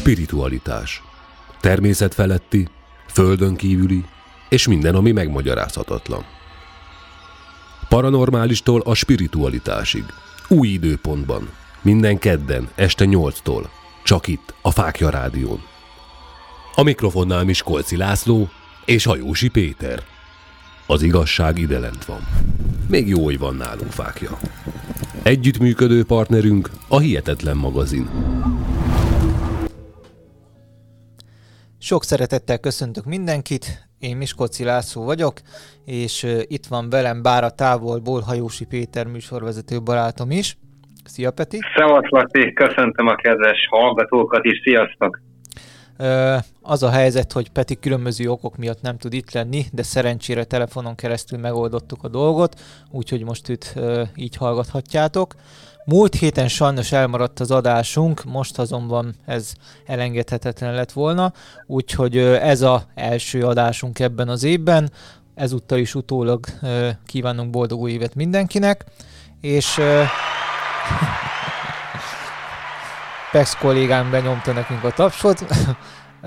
Spiritualitás. Természet feletti, földön kívüli, és minden, ami megmagyarázhatatlan. Paranormálistól a spiritualitásig. Új időpontban. Minden kedden, este 8-tól. Csak itt, a Fákja Rádión. A mikrofonnál Miskolci László és Hajósi Péter. Az igazság ide lent van. Még jó, hogy van nálunk fákja. Együttműködő partnerünk a Hihetetlen magazin. Sok szeretettel köszöntök mindenkit, én Miskolci László vagyok, és itt van velem bár a távolból Hajósi Péter műsorvezető barátom is. Szia Peti! Szevasz Laci, köszöntöm a kedves hallgatókat is, sziasztok! Az a helyzet, hogy Peti különböző okok miatt nem tud itt lenni, de szerencsére telefonon keresztül megoldottuk a dolgot, úgyhogy most őt így hallgathatjátok. Múlt héten sajnos elmaradt az adásunk, most azonban ez elengedhetetlen lett volna, úgyhogy ez a első adásunk ebben az évben. Ezúttal is utólag kívánunk boldog új évet mindenkinek, és Pex kollégám benyomta nekünk a tapsot,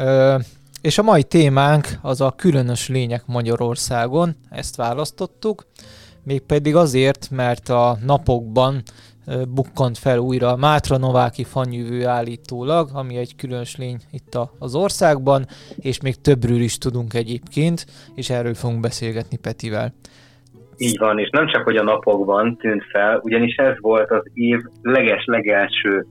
és a mai témánk az a különös lények Magyarországon, ezt választottuk, mégpedig azért, mert a napokban bukkant fel újra a Mátra Nováki fanyűvő állítólag, ami egy különös lény itt az országban, és még többről is tudunk egyébként, és erről fogunk beszélgetni Petivel. Így van, és nem csak, hogy a napokban tűnt fel, ugyanis ez volt az év leges-legelső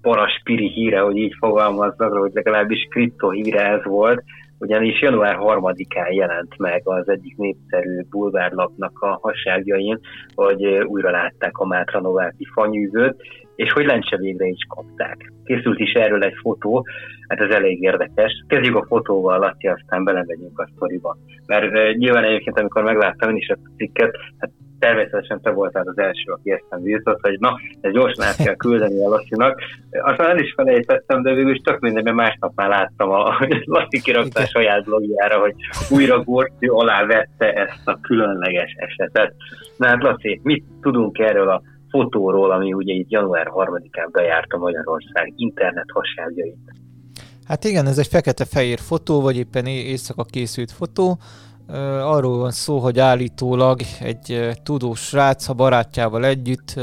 paraspiri híre, hogy így fogalmazzak, hogy legalábbis kripto híre ez volt, ugyanis január 3-án jelent meg az egyik népszerű bulvárlapnak a hasságjain, hogy újra látták a Mátra Nováki fanyűzőt, és hogy lencse végre is kapták. Készült is erről egy fotó, hát ez elég érdekes. Kezdjük a fotóval, Laci, aztán belemegyünk a sztoriba. Mert uh, nyilván egyébként, amikor megláttam én is a cikket, hát természetesen te voltál az első, aki ezt bírtott, hogy na, ez gyorsan át kell küldeni a Lasszinak. Aztán el is felejtettem, de végül is tök minden, mert másnap már láttam a Lasszi kirakta saját blogjára, hogy újra Gortű alá vette ezt a különleges esetet. Na hát Laci, mit tudunk erről a fotóról, ami ugye itt január 3-án bejárta Magyarország internet hasságjait? Hát igen, ez egy fekete-fehér fotó, vagy éppen éjszaka készült fotó, arról van szó, hogy állítólag egy tudós srác a barátjával együtt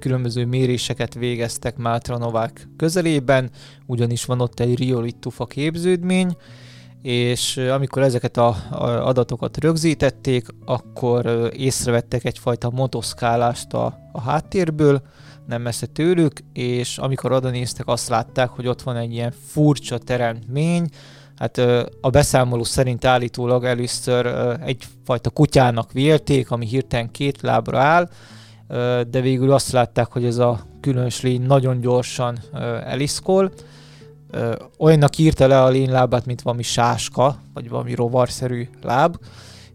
különböző méréseket végeztek Mátra Novák közelében, ugyanis van ott egy riolit tufa képződmény, és amikor ezeket a, adatokat rögzítették, akkor észrevettek egyfajta motoszkálást a, a háttérből, nem messze tőlük, és amikor oda néztek, azt látták, hogy ott van egy ilyen furcsa teremtmény, hát a beszámoló szerint állítólag először egyfajta kutyának vélték, ami hirtelen két lábra áll, de végül azt látták, hogy ez a különös lény nagyon gyorsan eliszkol. Olyannak írta le a lény lábát, mint valami sáska, vagy valami rovarszerű láb,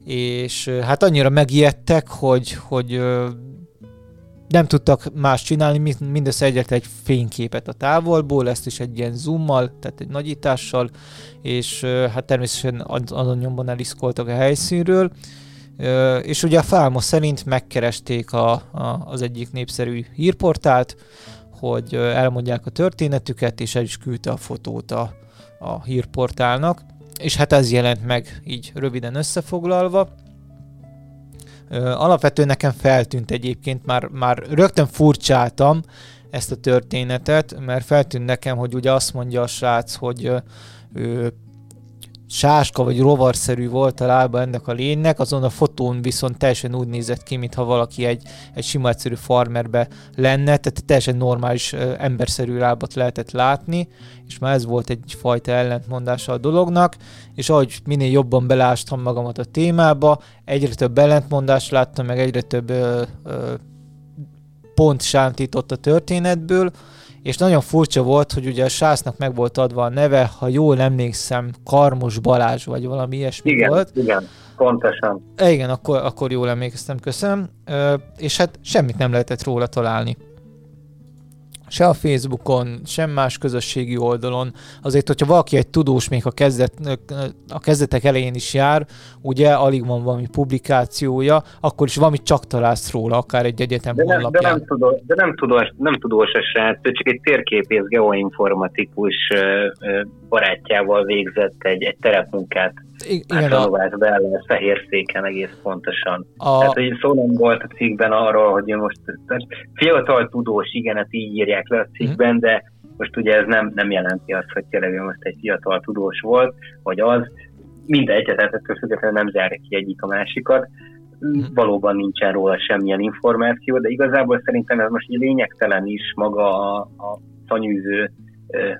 és hát annyira megijedtek, hogy, hogy nem tudtak más csinálni, mindössze egyetlen egy fényképet a távolból, ezt is egy ilyen zoommal, tehát egy nagyítással, és hát természetesen azon nyomban eliszkoltak a helyszínről, és ugye a Fálma szerint megkeresték a, a, az egyik népszerű hírportált, hogy elmondják a történetüket, és el is küldte a fotót a, a hírportálnak, és hát ez jelent meg így röviden összefoglalva. Alapvetően nekem feltűnt egyébként, már, már rögtön furcsáltam ezt a történetet, mert feltűnt nekem, hogy ugye azt mondja a srác, hogy ő sáska vagy rovarszerű volt a lába ennek a lénynek, azon a fotón viszont teljesen úgy nézett ki, mintha valaki egy, egy sima egyszerű farmerbe lenne, tehát teljesen normális emberszerű lábat lehetett látni, és már ez volt egyfajta ellentmondása a dolognak, és ahogy minél jobban belástam magamat a témába, egyre több ellentmondást láttam, meg egyre több ö, ö, pont sántított a történetből, és nagyon furcsa volt, hogy ugye a sásznak meg volt adva a neve, ha jól emlékszem, Karmos Balázs, vagy valami ilyesmi igen, volt. Igen, pontosan. E, igen, akkor, akkor jól emlékeztem, köszönöm. Ö, és hát semmit nem lehetett róla találni. Se a Facebookon, sem más közösségi oldalon. Azért, hogyha valaki egy tudós még a, kezdet, a kezdetek elején is jár, ugye alig van valami publikációja, akkor is valamit csak találsz róla, akár egy egyetem de nem, honlapján. De nem, tudós, de nem tudós, nem tudós a srác, csak egy térképész geoinformatikus barátjával végzett egy, egy terepmunkát igen, a... Bell fehér széken egész pontosan. A... Tehát, hogy szó nem volt a cikkben arról, hogy most fiatal tudós, igen, hát így írják le a cikkben, mm. de most ugye ez nem, nem jelenti azt, hogy tényleg most egy fiatal tudós volt, vagy az, mindegy, tehát ettől függetlenül nem zárja ki egyik a másikat. Mm. Valóban nincsen róla semmilyen információ, de igazából szerintem ez most lényegtelen is maga a, a szanyűző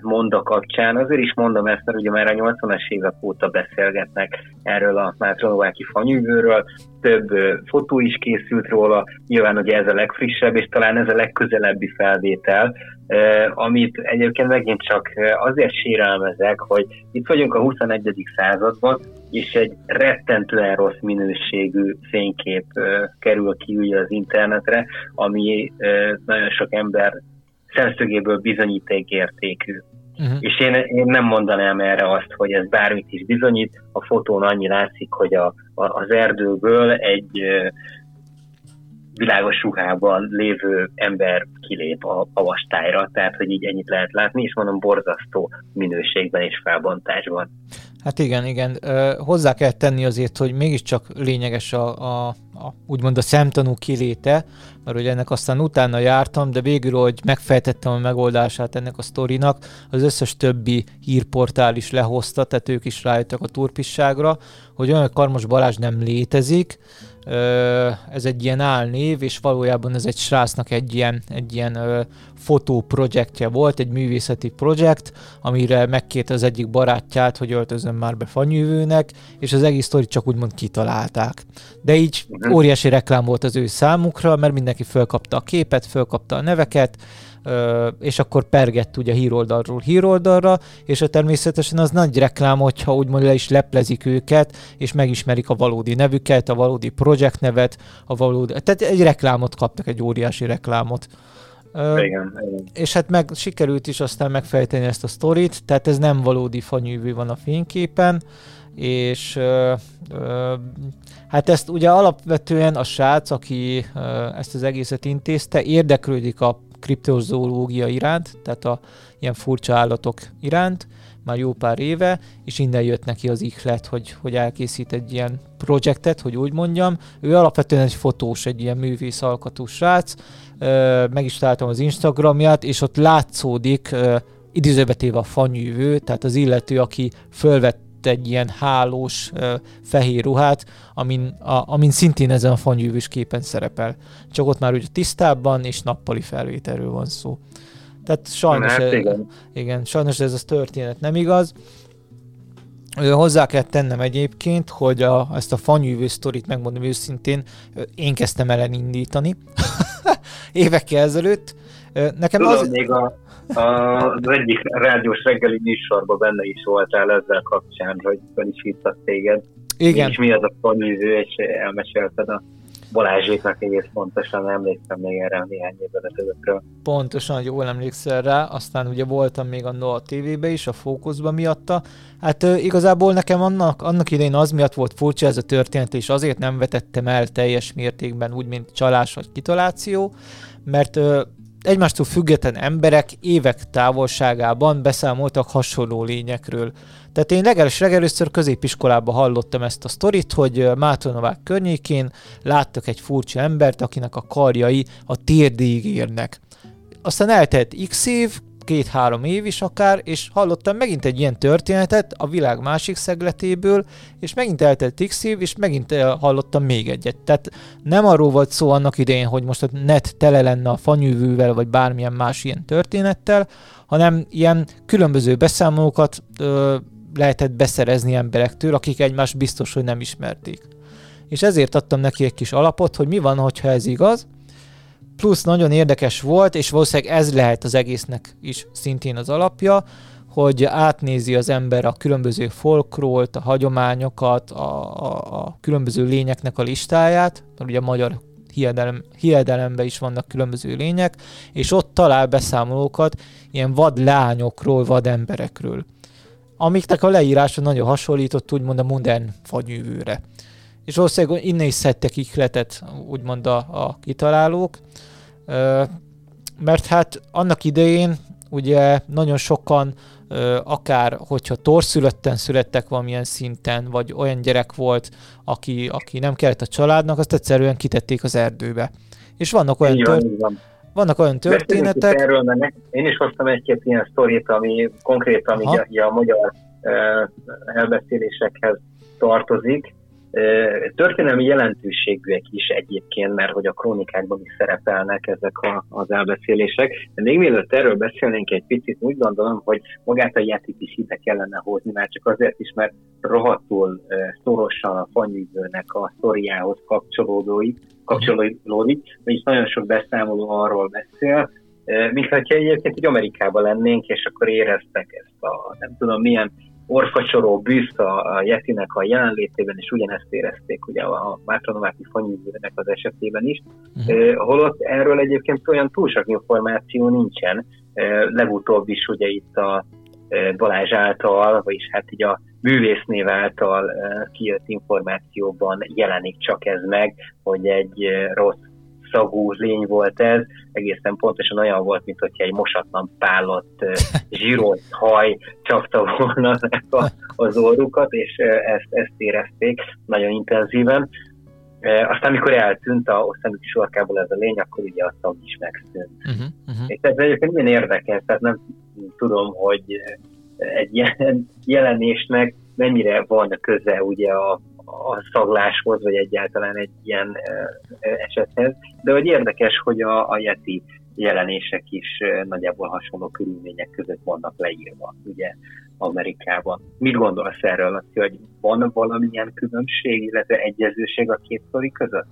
monda kapcsán. Azért is mondom ezt, mert ugye már a 80-as évek óta beszélgetnek erről a Mátronováki fanyűvőről, több fotó is készült róla, nyilván ugye ez a legfrissebb, és talán ez a legközelebbi felvétel, amit egyébként megint csak azért sérelmezek, hogy itt vagyunk a 21. században, és egy rettentően rossz minőségű fénykép kerül ki ugye az internetre, ami nagyon sok ember szemszögéből bizonyítékértékű. Uh-huh. És én, én nem mondanám erre azt, hogy ez bármit is bizonyít. A fotón annyi látszik, hogy a, a, az erdőből egy világos ruhában lévő ember kilép a, a vastályra, tehát hogy így ennyit lehet látni, és mondom borzasztó minőségben és felbontásban. Hát igen, igen. hozzá kell tenni azért, hogy mégiscsak lényeges a, a, a úgymond a szemtanú kiléte, mert ugye ennek aztán utána jártam, de végül, hogy megfejtettem a megoldását ennek a sztorinak, az összes többi hírportál is lehozta, tehát ők is rájöttek a turpisságra, hogy olyan Karmos Balázs nem létezik, ez egy ilyen álnév, és valójában ez egy srácnak egy ilyen, egy ilyen fotó projektje volt, egy művészeti projekt, amire megkért az egyik barátját, hogy öltözön már be fanyűvőnek, és az egész sztorit csak úgymond kitalálták. De így mhm. óriási reklám volt az ő számukra, mert mindenki fölkapta a képet, fölkapta a neveket, és akkor pergett ugye híroldalról híroldalra, és a természetesen az nagy reklám, hogyha úgymond le is leplezik őket, és megismerik a valódi nevüket, a valódi projekt nevet, a valódi, tehát egy reklámot kaptak, egy óriási reklámot. Igen, igen. És hát meg sikerült is aztán megfejteni ezt a sztorit, tehát ez nem valódi fanyűvű van a fényképen, és ö, ö, hát ezt ugye alapvetően a srác, aki ö, ezt az egészet intézte, érdeklődik a kriptozoológia iránt, tehát a ilyen furcsa állatok iránt, már jó pár éve, és innen jött neki az ihlet, hogy, hogy elkészít egy ilyen projektet, hogy úgy mondjam. Ő alapvetően egy fotós, egy ilyen művész alkatú srác, meg is találtam az Instagramját, és ott látszódik, idézőbetéve a fanyűvő, tehát az illető, aki fölvett egy ilyen hálós fehér ruhát, amin, a, amin szintén ezen a fanyűvős képen szerepel. Csak ott már ugye tisztábban és nappali felvételről van szó. Tehát sajnos, hát, igen. igen, sajnos ez a történet nem igaz. Hozzá kell tennem egyébként, hogy a, ezt a fanyűvő sztorit, megmondom őszintén, én kezdtem el indítani évekkel ezelőtt. Nekem Tudom, az... még a, az egyik rádiós reggeli műsorban benne is voltál ezzel kapcsán, hogy fel is hívtak téged. Igen. És mi az a fanyűző, és elmesélted a Balázséknak egész pontosan emlékszem még erre néhány évvel ezelőttről. Pontosan, jól emlékszel rá, aztán ugye voltam még a Noa TV-be is, a fókuszban miatta. Hát igazából nekem annak, annak idején az miatt volt furcsa ez a történet, és azért nem vetettem el teljes mértékben, úgy, mint csalás vagy kitaláció, mert egymástól független emberek évek távolságában beszámoltak hasonló lényekről. Tehát én legalábbis legelőször középiskolában hallottam ezt a sztorit, hogy Mátonovák környékén láttak egy furcsa embert, akinek a karjai a térdig érnek. Aztán eltelt x év, két-három év is akár, és hallottam megint egy ilyen történetet a világ másik szegletéből, és megint eltelt x év, és megint hallottam még egyet. Tehát nem arról volt szó annak idején, hogy most a net tele lenne a fanyűvővel, vagy bármilyen más ilyen történettel, hanem ilyen különböző beszámolókat ö, lehetett beszerezni emberektől, akik egymást biztos, hogy nem ismerték. És ezért adtam neki egy kis alapot, hogy mi van, hogyha ez igaz, plusz nagyon érdekes volt, és valószínűleg ez lehet az egésznek is szintén az alapja, hogy átnézi az ember a különböző folkról, a hagyományokat, a, a, a különböző lényeknek a listáját, mert ugye a magyar hiedelem, hiedelemben is vannak különböző lények, és ott talál beszámolókat ilyen vad lányokról, vad emberekről, amiknek a leírása nagyon hasonlított úgymond a modern fagyűvőre. És valószínűleg innen is szedtek ihletet, úgymond a, a kitalálók, mert hát annak idején ugye nagyon sokan akár hogyha torszülötten születtek valamilyen szinten, vagy olyan gyerek volt, aki, aki nem kellett a családnak, azt egyszerűen kitették az erdőbe. És vannak olyan, tört... vannak olyan történetek... Erről, mert én is hoztam egy-két ilyen sztorit, ami konkrétan a, a magyar elbeszélésekhez tartozik, Történelmi jelentőségűek is egyébként, mert hogy a krónikákban is szerepelnek ezek a, az elbeszélések. De még mielőtt erről beszélnénk egy picit, úgy gondolom, hogy magát a játék is ide kellene hozni, már csak azért is, mert rohadtul szorosan a fanyűzőnek a sztoriához kapcsolódói, kapcsolódik, vagyis nagyon sok beszámoló arról beszél, mint ha egyébként egy Amerikában lennénk, és akkor éreztek ezt a nem tudom milyen orkacsoró bűzt a, a Yetinek a jelenlétében, és ugyanezt érezték ugye a Mátronováti fanyűzőnek az esetében is. Uh-huh. Uh, holott erről egyébként olyan túl sok információ nincsen. Legutóbb is ugye itt a Balázs által, vagyis hát így a művésznév által kijött információban jelenik csak ez meg, hogy egy rossz szagú lény volt ez, egészen pontosan olyan volt, mint hogyha egy mosatlan pálott, zsírolt haj csapta volna az orrukat, és ezt, ezt érezték nagyon intenzíven. Aztán, amikor eltűnt a szemük sorkából ez a lény, akkor ugye a szag is megszűnt. Uh-huh, uh-huh. És ez egyébként milyen érdekes, tehát nem tudom, hogy egy ilyen jelenésnek mennyire van köze ugye a, a szagláshoz, vagy egyáltalán egy ilyen esethez, de hogy érdekes, hogy a, a Yeti jelenések is nagyjából hasonló körülmények között vannak leírva, ugye Amerikában. Mit gondolsz erről, hogy van valamilyen különbség, illetve egyezőség a két sztori között?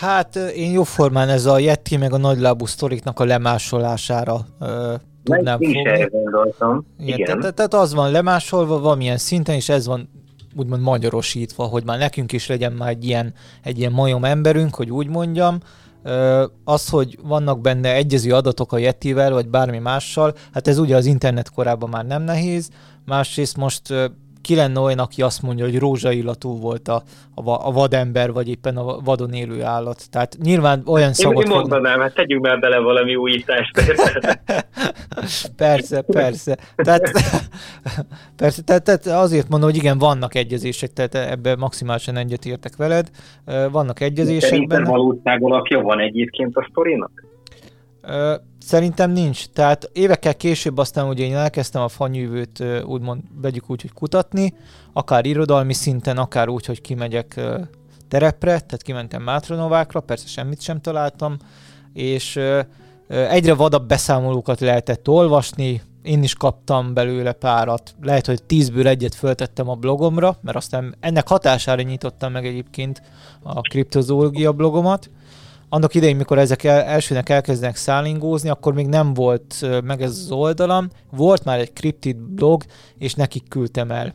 Hát én jóformán ez a Yeti meg a nagylábú sztoriknak a lemásolására ö, tudnám fogni. gondoltam. Igen, Igen. Tehát, tehát az van lemásolva valamilyen szinten, és ez van úgymond magyarosítva, hogy már nekünk is legyen már egy ilyen, egy ilyen majom emberünk, hogy úgy mondjam, az, hogy vannak benne egyező adatok a Yetivel, vagy bármi mással, hát ez ugye az internet korában már nem nehéz, másrészt most ki lenne olyan, aki azt mondja, hogy rózsaillatú volt a, a, a vadember, vagy éppen a vadon élő állat. Tehát nyilván olyan szagot... Én, én mondanám, hát tegyünk már bele valami újítást. persze, persze. Tehát, persze tehát, tehát azért mondom, hogy igen, vannak egyezések, tehát ebben maximálisan egyetértek veled. Vannak egyezések Szerintem valóság alapja van egyébként a sztorinak? Szerintem nincs. Tehát évekkel később aztán ugye én elkezdtem a fanyűvőt úgymond vegyük úgy, hogy kutatni, akár irodalmi szinten, akár úgy, hogy kimegyek terepre, tehát kimentem Mátronovákra, persze semmit sem találtam, és egyre vadabb beszámolókat lehetett olvasni, én is kaptam belőle párat, lehet, hogy tízből egyet föltettem a blogomra, mert aztán ennek hatására nyitottam meg egyébként a kriptozoológia blogomat, annak idején, mikor ezek el, elsőnek elkezdenek szállingózni, akkor még nem volt meg ez az oldalam, volt már egy Cryptid blog, és nekik küldtem el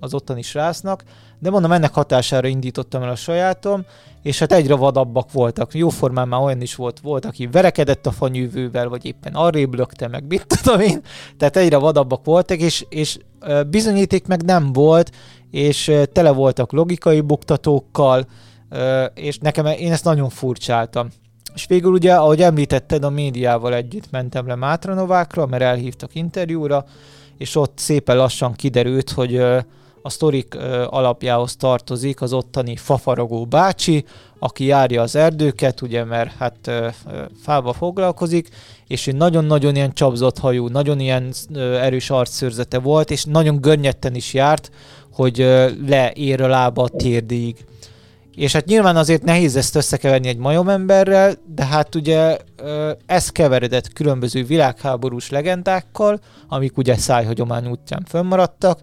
az ottani srácnak, de mondom, ennek hatására indítottam el a sajátom, és hát egyre vadabbak voltak. Jóformán már olyan is volt, volt, aki verekedett a fanyűvővel, vagy éppen arrébb lökte meg, mit tudom én, tehát egyre vadabbak voltak, és, és bizonyíték meg nem volt, és tele voltak logikai buktatókkal, és nekem én ezt nagyon furcsáltam. És végül ugye, ahogy említetted, a médiával együtt mentem le Mátranovákra, mert elhívtak interjúra, és ott szépen lassan kiderült, hogy a sztorik alapjához tartozik az ottani fafaragó bácsi, aki járja az erdőket, ugye, mert hát fába foglalkozik, és ő nagyon-nagyon ilyen csapzott hajú, nagyon ilyen erős arcszőrzete volt, és nagyon gönnyetten is járt, hogy leér a lába a térdig. És hát nyilván azért nehéz ezt összekeverni egy majomemberrel, de hát ugye ez keveredett különböző világháborús legendákkal, amik ugye szájhagyomány útján fönnmaradtak,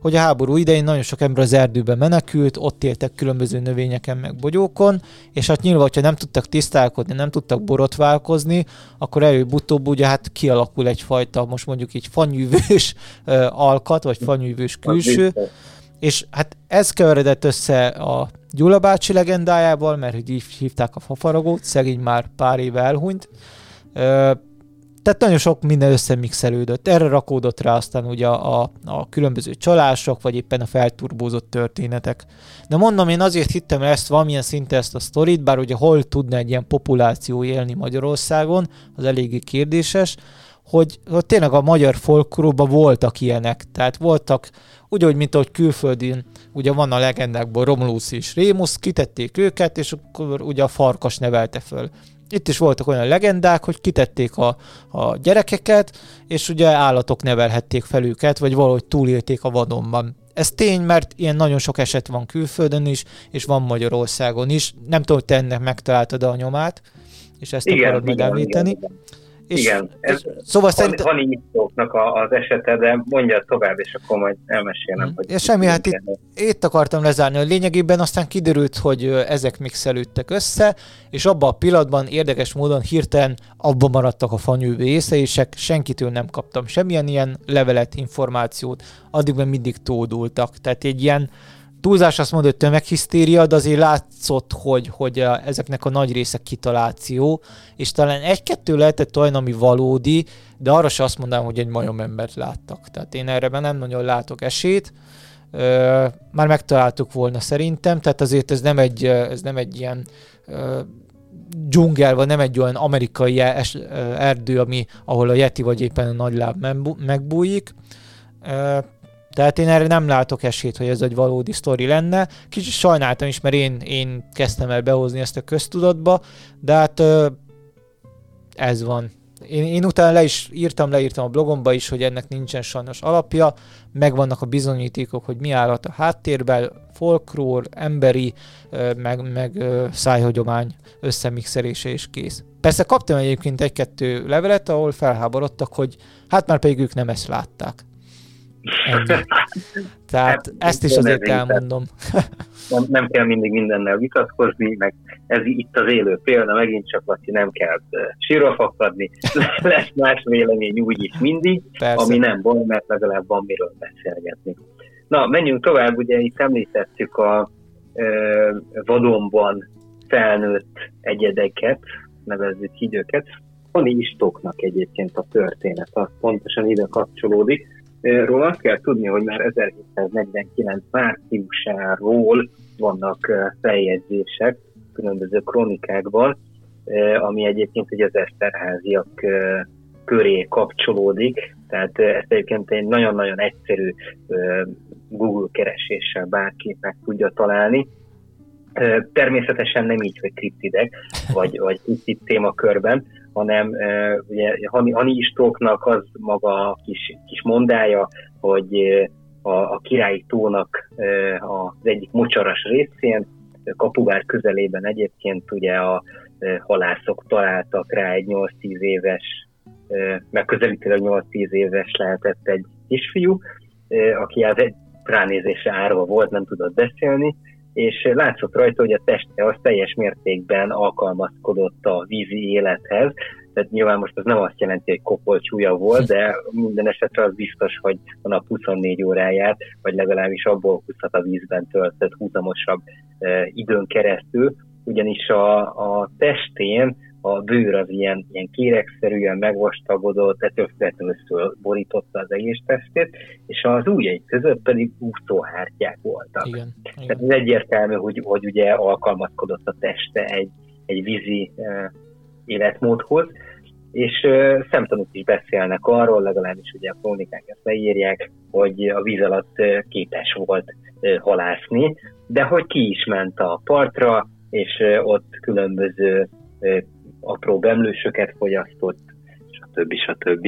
hogy a háború idején nagyon sok ember az erdőbe menekült, ott éltek különböző növényeken meg bogyókon, és hát nyilván, hogyha nem tudtak tisztálkodni, nem tudtak borotválkozni, akkor előbb-utóbb ugye hát kialakul egyfajta, most mondjuk így fanyűvős alkat, vagy fanyűvős külső, és hát ez keveredett össze a Gyula bácsi legendájával, mert hogy így hívták a fafaragót, szegény már pár éve elhunyt. Tehát nagyon sok minden összemixelődött. Erre rakódott rá aztán ugye a, a, a különböző csalások, vagy éppen a felturbózott történetek. De mondom, én azért hittem ezt valamilyen szinte ezt a sztorit, bár ugye hol tudna egy ilyen populáció élni Magyarországon, az eléggé kérdéses, hogy, hogy tényleg a magyar folklórban voltak ilyenek. Tehát voltak, úgy, mint ahogy külföldön, ugye van a legendákból Romulus és Rémus, kitették őket, és akkor ugye a farkas nevelte föl. Itt is voltak olyan legendák, hogy kitették a, a gyerekeket, és ugye állatok nevelhették fel őket, vagy valahogy túlélték a vadonban. Ez tény, mert ilyen nagyon sok eset van külföldön is, és van Magyarországon is. Nem tudom, hogy te ennek megtaláltad a nyomát, és ezt igen, akarod igen, említeni. Igen, igen. És, Igen, ez szóval szerint... van így az esete, de mondja tovább, és akkor majd elmesélem, mm. hogy... És semmi, hát itt, itt akartam lezárni, hogy lényegében aztán kiderült, hogy ezek mixelődtek össze, és abban a pillanatban érdekes módon hirtelen abban maradtak a fanyűvészések, senkitől nem kaptam semmilyen ilyen levelet, információt, addigben mindig tódultak. Tehát egy ilyen túlzás azt mondod, hogy tömeghisztéria, de azért látszott, hogy, hogy a, ezeknek a nagy része kitaláció, és talán egy-kettő lehetett olyan, ami valódi, de arra se azt mondanám, hogy egy majomembert láttak. Tehát én erre nem nagyon látok esélyt. Már megtaláltuk volna szerintem, tehát azért ez nem egy, ez nem egy ilyen ö, dzsungel, vagy nem egy olyan amerikai es, erdő, ami, ahol a Yeti vagy éppen a nagyláb megbújik. Tehát én erre nem látok esélyt, hogy ez egy valódi sztori lenne. Kicsit sajnáltam is, mert én, én kezdtem el behozni ezt a köztudatba, de hát ez van. Én, én utána le is írtam, leírtam a blogomba is, hogy ennek nincsen sajnos alapja, megvannak a bizonyítékok, hogy mi állhat a háttérben, folklór, emberi, meg, meg szájhagyomány összemixelése és kész. Persze kaptam egyébként egy-kettő levelet, ahol felháborodtak, hogy hát már pedig ők nem ezt látták. Ennyi. Tehát hát, ezt is azért elmondom. nem, nem kell mindig mindennel vitatkozni, meg ez itt az élő példa, megint csak Laci, nem kell sírva fakadni, lesz más vélemény úgy is mindig, Persze. ami nem baj, mert legalább van miről beszélgetni. Na, menjünk tovább, ugye itt említettük a e, vadonban felnőtt egyedeket, nevezzük így őket. Tony Istoknak egyébként a történet, az pontosan ide kapcsolódik ról azt kell tudni, hogy már 1749 márciusáról vannak feljegyzések különböző kronikákban, ami egyébként ugye az Eszterháziak köré kapcsolódik, tehát ezt egyébként egy nagyon-nagyon egyszerű Google kereséssel bárki meg tudja találni. Természetesen nem így, hogy kriptidek, vagy, vagy kriptid témakörben, hanem ugye Hani, Istóknak az maga a kis, kis mondája, hogy a, a királyi tónak az egyik mocsaras részén, Kapuvár közelében egyébként ugye a halászok találtak rá egy 8-10 éves, megközelítőleg 8-10 éves lehetett egy kisfiú, aki az egy ránézésre árva volt, nem tudott beszélni, és látszott rajta, hogy a teste az teljes mértékben alkalmazkodott a vízi élethez, tehát nyilván most az nem azt jelenti, hogy kopolcsúja volt, de minden esetre az biztos, hogy a nap 24 óráját, vagy legalábbis abból 20 a vízben töltött húzamosabb e, időn keresztül, ugyanis a, a testén a bőr az ilyen, ilyen kérekszerűen megvastagodott, ettől függetlenül borította az egész testét, és az ujjai között pedig úszóhártyák voltak. Igen, igen. Tehát ez egyértelmű, hogy, hogy ugye alkalmazkodott a teste egy, egy vízi uh, életmódhoz, és uh, szemtanúk is beszélnek arról, legalábbis ugye a krónikák ezt leírják, hogy a víz alatt uh, képes volt uh, halászni, de hogy ki is ment a partra, és uh, ott különböző uh, apró bemlősöket fogyasztott, stb. stb.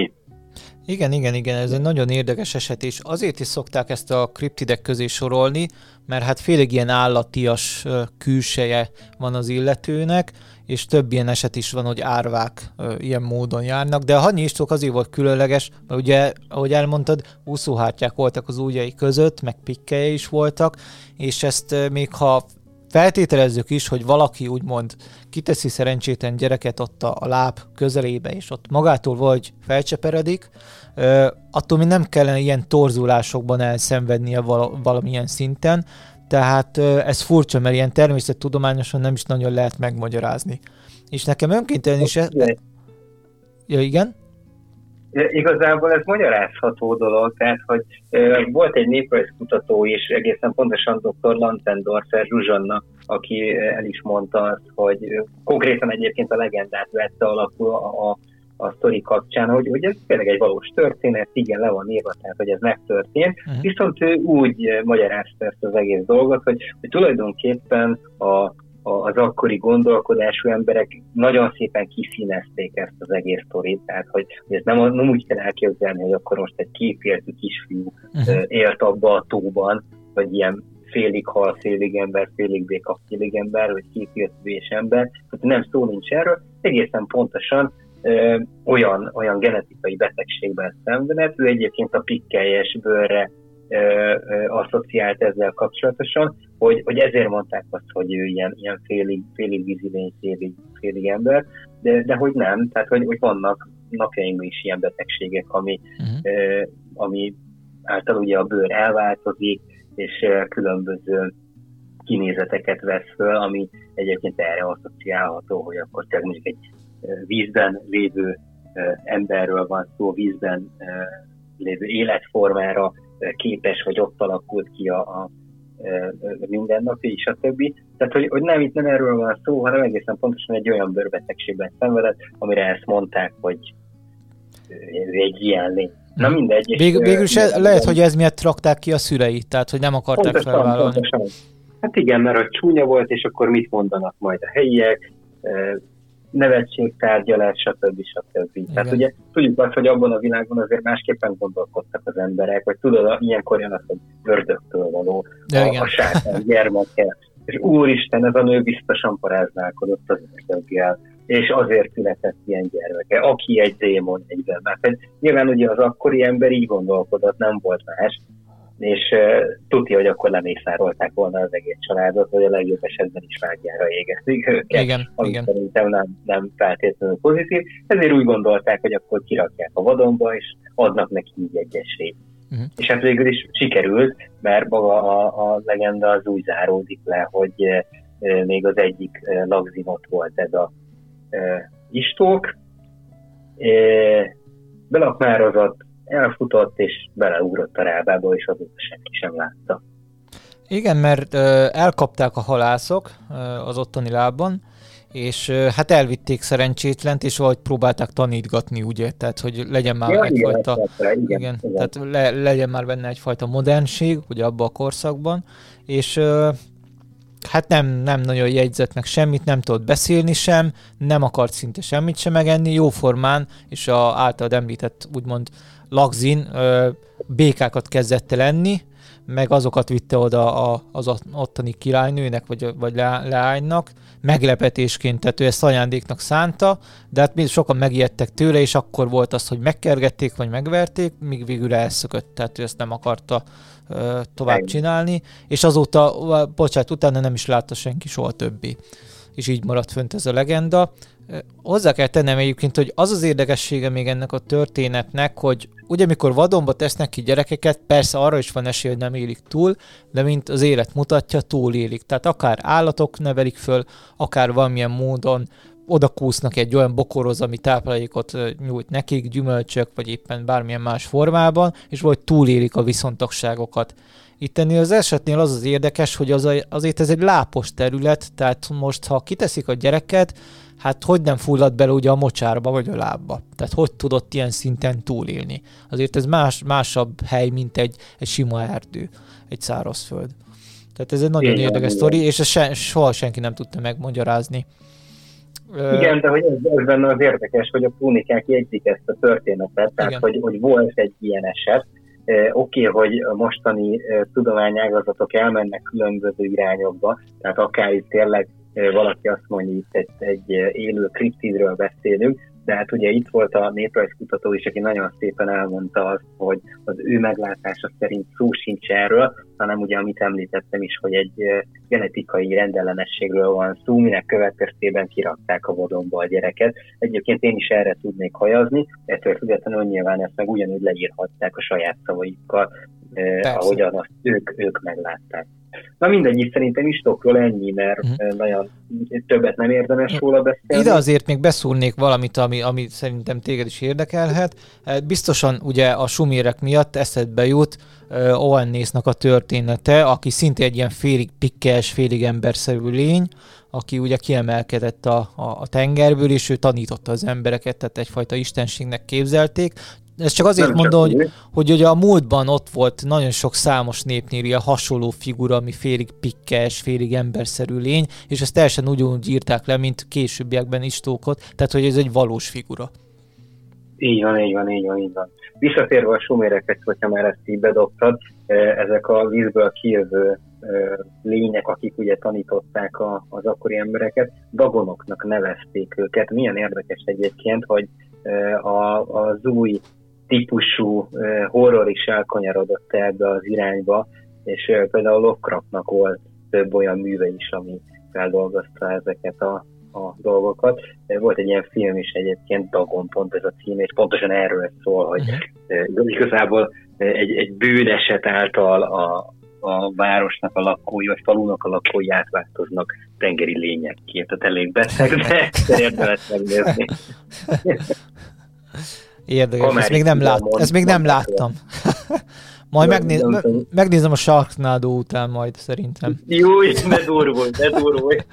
Igen, igen, igen, ez egy nagyon érdekes eset, és azért is szokták ezt a kriptidek közé sorolni, mert hát félig ilyen állatias külseje van az illetőnek, és több ilyen eset is van, hogy árvák ilyen módon járnak, de a hanyi istók azért volt különleges, mert ugye, ahogy elmondtad, úszóhártyák voltak az ujjai között, meg pikkeje is voltak, és ezt még ha feltételezzük is, hogy valaki úgymond kiteszi szerencsétlen gyereket ott a, a láb közelébe, és ott magától vagy felcseperedik, attól mi nem kellene ilyen torzulásokban elszenvednie val- valamilyen szinten, tehát ez furcsa, mert ilyen természettudományosan nem is nagyon lehet megmagyarázni. És nekem önkéntelen is... E... Ja, igen? Igazából ez magyarázható dolog, tehát hogy volt egy néprajzkutató is, egészen pontosan dr. Lantendorfer Zsuzsanna, aki el is mondta azt, hogy konkrétan egyébként a legendát vette alapul a, a, a sztori kapcsán, hogy, hogy ez tényleg egy valós történet, igen, le van írva, tehát hogy ez megtörtént, uh-huh. viszont ő úgy magyarázta ezt az egész dolgot, hogy, hogy tulajdonképpen a az akkori gondolkodású emberek nagyon szépen kiszínezték ezt az egész sztorit, tehát hogy, ezt nem, nem úgy kell elképzelni, hogy akkor most egy képértű kisfiú uh-huh. élt abba a tóban, vagy ilyen félig hal, félig ember, félig béka, félig ember, vagy képértű és ember, tehát nem szó nincs erről, egészen pontosan ö, olyan, olyan genetikai betegségben szenvedett, ő egyébként a pikkelyes bőrre asszociált ezzel kapcsolatosan, hogy, hogy ezért mondták azt, hogy ő ilyen, ilyen félig, félig vízilény, félig, félig ember, de, de hogy nem, tehát hogy, hogy vannak napjainkban is ilyen betegségek, ami, uh-huh. ami által ugye a bőr elváltozik, és különböző kinézeteket vesz föl, ami egyébként erre asszociálható, hogy akkor csak mondjuk egy vízben lévő emberről van szó, vízben lévő életformára, képes, vagy ott alakult ki a, a mindennapi, és a többi. Tehát, hogy, hogy nem itt nem erről van szó, hanem egészen pontosan egy olyan bőrbetegségben szenvedett, amire ezt mondták, hogy egy ilyen lény. Na hm. mindegy. Vég, végül is lehet, hogy ez miatt rakták ki a szüleit, tehát hogy nem akarták pontosan, felvállalni. Pontosan. Hát igen, mert hogy csúnya volt, és akkor mit mondanak majd a helyiek, nevetségtárgyalás, stb. stb. Igen. Tehát ugye tudjuk azt, hogy abban a világban azért másképpen gondolkodtak az emberek, vagy tudod, ilyenkor jön az, hogy ördögtől való, De a, igen. a sátán gyermeke, és úristen, ez a nő biztosan paráználkodott az ördöggel, és azért született ilyen gyermeke, aki egy démon egyben. Mert nyilván ugye az akkori ember így gondolkodott, nem volt más, és uh, tudja, hogy akkor lemészárolták volna az egész családot, vagy a legjobb esetben is vágyára égezték őket, igen, ami igen. szerintem nem, nem feltétlenül pozitív. Ezért úgy gondolták, hogy akkor kirakják a vadonba, és adnak neki így egy esélyt. Uh-huh. És hát végül is sikerült, mert maga a, a legenda az úgy záródik le, hogy uh, még az egyik uh, lagzin ott volt ez a uh, istók, uh, belakmározott, elfutott, és beleugrott a rábába, és azóta senki sem látta. Igen, mert elkapták a halászok az ottani lábban, és hát elvitték szerencsétlent, és valahogy próbálták tanítgatni, ugye, tehát hogy legyen már ja, egyfajta, igen, igen, igen, igen. tehát le, legyen már benne egyfajta modernség, ugye abban a korszakban, és hát nem, nem nagyon jegyzett meg semmit, nem tudott beszélni sem, nem akart szinte semmit sem megenni, jóformán, és a általad említett úgymond Lagzin ö, békákat kezdett lenni, meg azokat vitte oda a, az ottani királynőnek, vagy, vagy le, leánynak, meglepetésként, tehát ő ezt ajándéknak szánta, de hát még sokan megijedtek tőle, és akkor volt az, hogy megkergették, vagy megverték, míg végül elszökött, tehát ő ezt nem akarta ö, tovább csinálni, és azóta, bocsánat, utána nem is látta senki soha többi. És így maradt fönt ez a legenda. Hozzá kell tennem egyébként, hogy az az érdekessége még ennek a történetnek, hogy ugye amikor vadonba tesznek ki gyerekeket, persze arra is van esély, hogy nem élik túl, de mint az élet mutatja, túl élik. Tehát akár állatok nevelik föl, akár valamilyen módon oda kúsznak egy olyan bokorhoz, ami táplálékot nyújt nekik, gyümölcsök, vagy éppen bármilyen más formában, és vagy túlélik a viszontagságokat. Itt ennél az esetnél az az érdekes, hogy az azért ez egy lápos terület, tehát most ha kiteszik a gyereket, hát hogy nem fullad bele ugye a mocsárba vagy a lábba. Tehát hogy tudott ilyen szinten túlélni. Azért ez más, másabb hely, mint egy, egy sima erdő, egy szárazföld. Tehát ez egy nagyon igen, érdekes sztori, és ezt se, soha senki nem tudta megmagyarázni. Igen, de hogy ez, ez benne az érdekes, hogy a krónikák jegyzik ezt a történetet, tehát hogy, hogy volt egy ilyen eset, Oké, okay, hogy a mostani tudományágazatok elmennek különböző irányokba, tehát akár itt tényleg valaki azt mondja, itt egy, egy élő kriptidről beszélünk, de hát ugye itt volt a néprajzkutató is, aki nagyon szépen elmondta azt, hogy az ő meglátása szerint szó sincs erről, hanem ugye amit említettem is, hogy egy genetikai rendellenességről van szó, minek következtében kirakták a vodonba a gyereket. Egyébként én is erre tudnék hajazni, ettől függetlenül nyilván ezt meg ugyanúgy leírhatták a saját szavaikkal, eh, ahogyan azt ők, ők meglátták. Na mindegy, szerintem Istokról ennyi, mert uh-huh. nagyon többet nem érdemes róla beszélni. Ide azért még beszúrnék valamit, ami, ami szerintem téged is érdekelhet. Eh, biztosan ugye a sumérek miatt eszedbe jut uh, Owennésznak a története, aki szinte egy ilyen félig pikkes, félig emberszerű lény, aki ugye kiemelkedett a, a, a tengerből, és ő tanította az embereket, tehát egyfajta istenségnek képzelték. Ez csak azért nem mondom, csak hogy, hogy ugye a múltban ott volt nagyon sok számos népnél ilyen hasonló figura, ami félig pikkes, félig emberszerű lény, és ezt teljesen ugyanúgy írták le, mint későbbiekben Istókot, tehát hogy ez egy valós figura. Így van, így van, így van, így van. Visszatérve a sumérekhez, hogyha már ezt így bedobtad, eh, ezek a vízből kijövő eh, lények, akik ugye tanították a, az akkori embereket, dagonoknak nevezték őket. Milyen érdekes egyébként, hogy eh, a, az új típusú horror is elkanyarodott ebbe az irányba, és például Lovecraftnak volt több olyan műve is, ami feldolgozta ezeket a, a dolgokat. Volt egy ilyen film is egyébként, Dagon pont ez a cím, és pontosan erről szól, hogy uh-huh. igazából egy, egy bűneset által a, a városnak a lakói, vagy falunak a lakói átváltoznak tengeri lényekké. Tehát elég beteg, de érdemes megnézni. Érdekes, ezt még nem, lát, ezt még nem láttam. majd megnéz, me, megnézem a Sharknado után majd szerintem. Jó, ne durvulj, ne durvulj.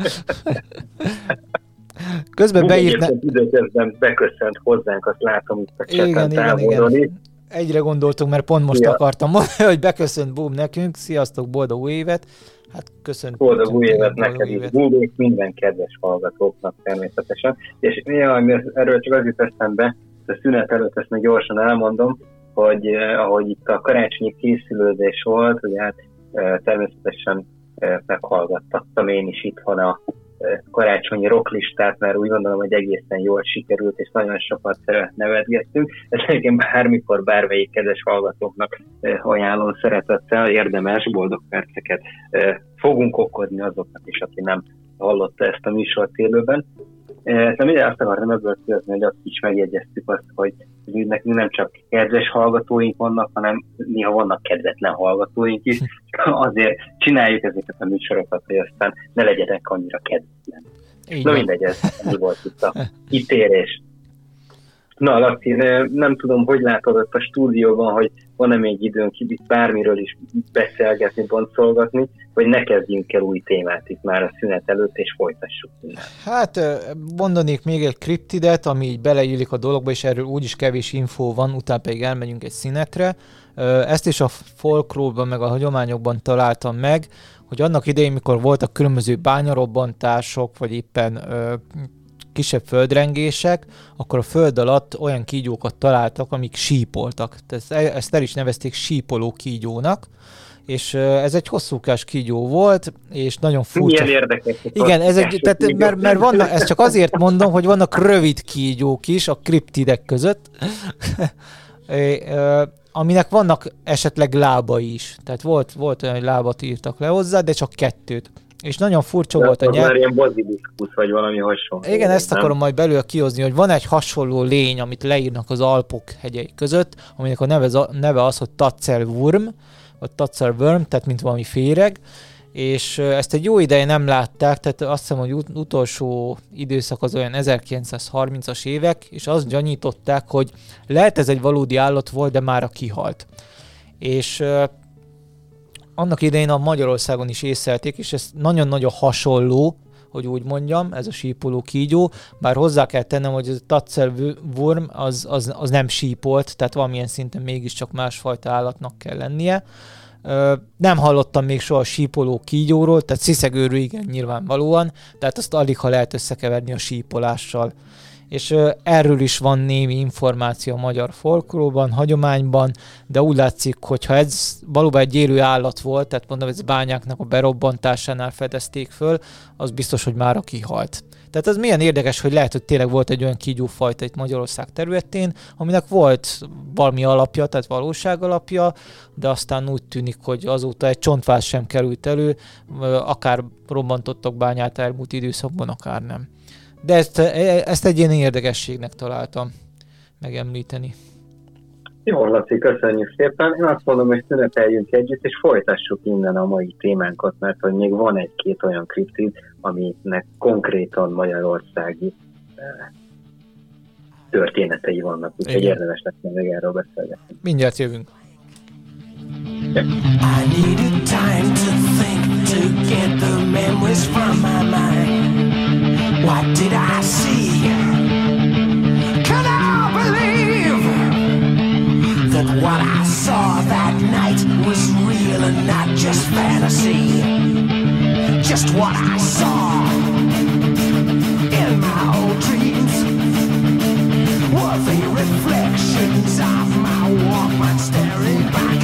Közben beírt... Időközben beköszönt hozzánk, azt látom itt a igen, igen, igen. Egyre gondoltunk, mert pont most ja. akartam mondani, hogy beköszönt Boom nekünk. Sziasztok, boldog új évet! Hát köszönjük. Boldog új évet neked is, minden kedves hallgatóknak természetesen. És jaj, erről csak az jut eszembe, a szünet előtt ezt még gyorsan elmondom, hogy eh, ahogy itt a karácsonyi készülődés volt, ugye hát eh, természetesen eh, meghallgattattam én is itthon a eh, karácsonyi rocklistát, mert úgy gondolom, hogy egészen jól sikerült, és nagyon sokat eh, nevetgettünk. Ez egyébként bármikor, bármelyik kedves hallgatóknak eh, ajánlom szeretettel, érdemes, boldog perceket fogunk okozni azoknak is, aki nem hallotta ezt a műsort élőben. De minden azt akartam ebből kérdezni, hogy azt is megjegyeztük azt, hogy, nekünk nem csak kedves hallgatóink vannak, hanem néha vannak kedvetlen hallgatóink is. Azért csináljuk ezeket a műsorokat, hogy aztán ne legyenek annyira kedvetlen. Na mindegy, ez volt itt a kitérés. Na, Laci, nem tudom, hogy látod ott a stúdióban, hogy van-e még időnk itt bármiről is beszélgetni, boncolgatni, vagy ne kezdjünk el új témát itt már a szünet előtt, és folytassuk. Hát mondanék még egy kriptidet, ami így beleillik a dologba, és erről úgyis kevés infó van, utána pedig elmegyünk egy színetre. Ezt is a folklórban, meg a hagyományokban találtam meg, hogy annak idején, mikor voltak különböző bányarobbantások, vagy éppen kisebb földrengések, akkor a föld alatt olyan kígyókat találtak, amik sípoltak. Ezt, ezt el is nevezték sípoló kígyónak, és ez egy hosszúkás kígyó volt, és nagyon furcsa. Milyen érdekes. Igen, ez egy, tehát, mert, mert vannak, ezt csak azért mondom, hogy vannak rövid kígyók is a kriptidek között, aminek vannak esetleg lábai is. Tehát volt, volt olyan, hogy lábat írtak le hozzá, de csak kettőt. És nagyon furcsa de volt a nyelv. ilyen baziliszkusz, vagy valami hasonló. Igen, ezt nem? akarom majd belül kihozni, hogy van egy hasonló lény, amit leírnak az Alpok hegyei között, aminek a neve, neve az, hogy Tatzelwurm, vagy Tatzelwurm, tehát mint valami féreg, és ezt egy jó ideje nem látták, tehát azt hiszem, hogy ut- utolsó időszak az olyan 1930-as évek, és azt gyanították, hogy lehet ez egy valódi állat volt, de már a kihalt. És annak idején a Magyarországon is észlelték, és ez nagyon-nagyon hasonló, hogy úgy mondjam, ez a sípoló kígyó, bár hozzá kell tennem, hogy ez a Tatzel worm az, az, az nem sípolt, tehát valamilyen szinten mégiscsak másfajta állatnak kell lennie. Nem hallottam még soha sípoló kígyóról, tehát sziszegőrű igen nyilvánvalóan, tehát azt alig ha lehet összekeverni a sípolással és erről is van némi információ a magyar folklórban, hagyományban, de úgy látszik, hogy ha ez valóban egy élő állat volt, tehát mondom, ez bányáknak a berobbantásánál fedezték föl, az biztos, hogy már kihalt. Tehát az milyen érdekes, hogy lehet, hogy tényleg volt egy olyan kígyófajta itt Magyarország területén, aminek volt valami alapja, tehát valóság alapja, de aztán úgy tűnik, hogy azóta egy csontváz sem került elő, akár robbantottak bányát elmúlt időszakban, akár nem. De ezt, e, ezt egy ilyen érdekességnek találtam megemlíteni. Jó, Laci, köszönjük szépen. Én azt mondom, hogy szüneteljünk együtt, és folytassuk innen a mai témánkat, mert hogy még van egy-két olyan kriptid, aminek konkrétan magyarországi eh, történetei vannak, úgyhogy érdemes lesz még erről beszélgetni. Mindjárt jövünk. I needed time to think to get the memories from my mind. What did I see? Can I believe that what I saw that night was real and not just fantasy? Just what I saw in my old dreams were the reflections of my Walkman staring back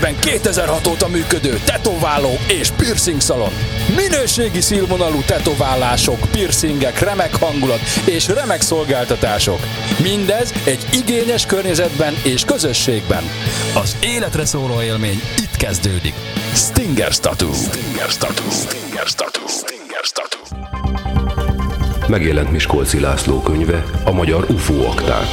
Szívében 2006 óta működő tetováló és piercing szalon. Minőségi színvonalú tetoválások, piercingek, remek hangulat és remek szolgáltatások. Mindez egy igényes környezetben és közösségben. Az életre szóló élmény itt kezdődik. Stinger Tattoo. Stinger Tattoo. Stinger Tattoo. Stinger Tattoo. Megjelent Miskolci László könyve, a magyar UFO akták.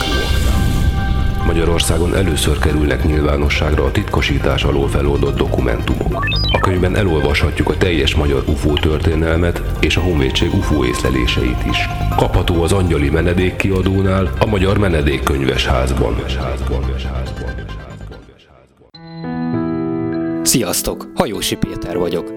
Magyarországon először kerülnek nyilvánosságra a titkosítás alól feloldott dokumentumok. A könyvben elolvashatjuk a teljes magyar UFO történelmet és a Honvédség UFO észleléseit is. Kapható az Angyali Menedék kiadónál, a Magyar Menedékkönyves házban. Sziasztok! Hajósi Péter vagyok.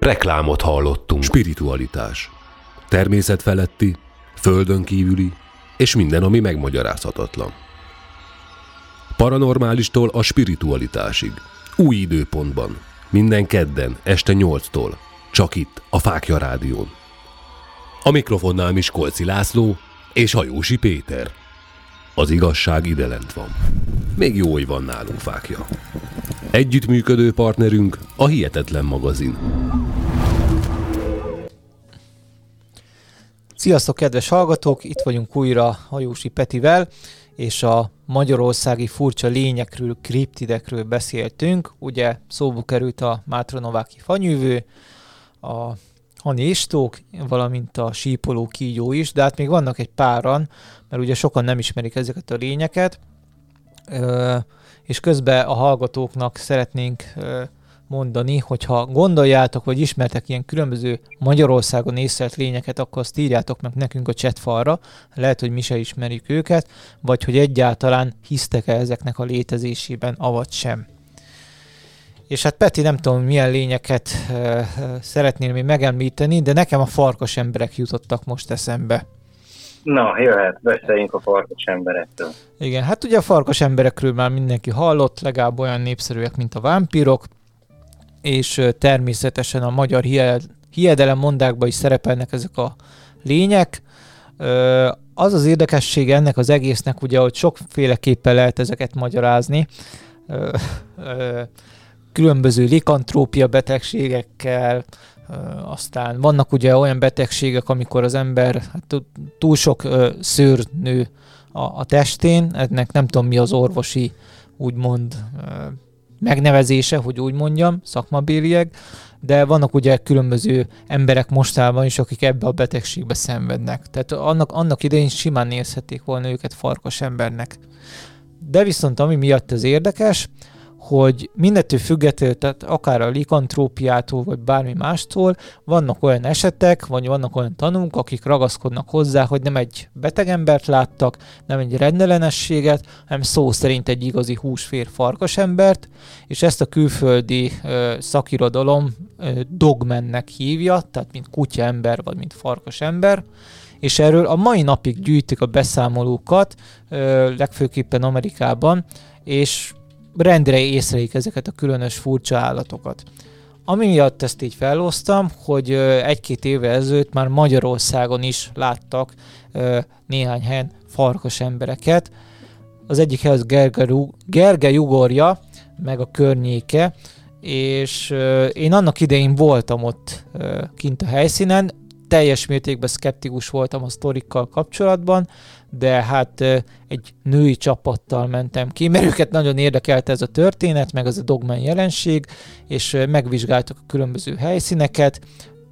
Reklámot hallottunk. Spiritualitás. Természet feletti, földön kívüli, és minden, ami megmagyarázhatatlan. Paranormálistól a spiritualitásig. Új időpontban. Minden kedden, este 8-tól. Csak itt, a Fákja Rádión. A mikrofonnál Miskolci László és Hajósi Péter. Az igazság ide lent van. Még jó, hogy van nálunk fákja. Együttműködő partnerünk a Hihetetlen magazin. Sziasztok, kedves hallgatók! Itt vagyunk újra Hajósi Petivel, és a magyarországi furcsa lényekről, kriptidekről beszéltünk. Ugye szóba került a Mátronováki fanyűvő, a Hani Istók, valamint a sípoló kígyó is, de hát még vannak egy páran, mert ugye sokan nem ismerik ezeket a lényeket, és közben a hallgatóknak szeretnénk mondani, hogyha gondoljátok, vagy ismertek ilyen különböző Magyarországon észlelt lényeket, akkor azt írjátok meg nekünk a chatfalra, lehet, hogy mi se ismerjük őket, vagy hogy egyáltalán hisztek-e ezeknek a létezésében, avagy sem. És hát Peti, nem tudom, milyen lényeket uh, szeretnél még megemlíteni, de nekem a farkas emberek jutottak most eszembe. Na, jöhet, beszéljünk a farkas emberekről. Igen, hát ugye a farkas emberekről már mindenki hallott, legalább olyan népszerűek, mint a vámpírok, és természetesen a magyar hiedelem mondákban is szerepelnek ezek a lények. Az az érdekessége ennek az egésznek, ugye, hogy sokféleképpen lehet ezeket magyarázni. Különböző likantrópia betegségekkel, aztán vannak ugye olyan betegségek, amikor az ember hát, túl sok szőr nő a, a testén, ennek nem tudom mi az orvosi úgymond megnevezése, hogy úgy mondjam, szakmabéliek, de vannak ugye különböző emberek mostában is, akik ebbe a betegségbe szenvednek. Tehát annak, annak idején simán nézhették volna őket farkas embernek. De viszont ami miatt ez érdekes, hogy mindettől függetlenül, tehát akár a likantrópiától, vagy bármi mástól, vannak olyan esetek, vagy vannak olyan tanúk, akik ragaszkodnak hozzá, hogy nem egy beteg embert láttak, nem egy rendellenességet, hanem szó szerint egy igazi húsfér farkas embert, és ezt a külföldi ö, szakirodalom ö, dogmennek hívja, tehát mint kutya ember, vagy mint farkas ember, és erről a mai napig gyűjtik a beszámolókat, ö, legfőképpen Amerikában, és rendre észreik ezeket a különös furcsa állatokat. Ami miatt ezt így felhoztam, hogy egy-két éve ezelőtt már Magyarországon is láttak néhány helyen farkas embereket. Az egyik hely az Gerge, Gerge Ugorja, meg a környéke, és én annak idején voltam ott kint a helyszínen, teljes mértékben szkeptikus voltam a sztorikkal kapcsolatban, de hát egy női csapattal mentem ki, mert őket nagyon érdekelte ez a történet, meg az a dogman jelenség, és megvizsgáltak a különböző helyszíneket,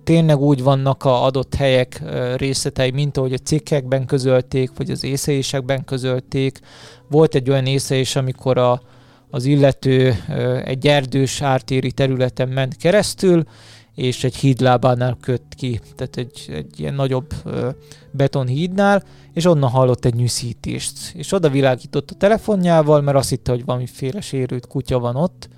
tényleg úgy vannak a adott helyek részletei, mint ahogy a cikkekben közölték, vagy az észrelésekben közölték. Volt egy olyan észrelés, amikor a, az illető egy erdős ártéri területen ment keresztül, és egy hídlábánál kött ki, tehát egy, egy ilyen nagyobb ö, betonhídnál, és onnan hallott egy nyűszítést. És oda világított a telefonjával, mert azt hitte, hogy valamiféle sérült kutya van ott,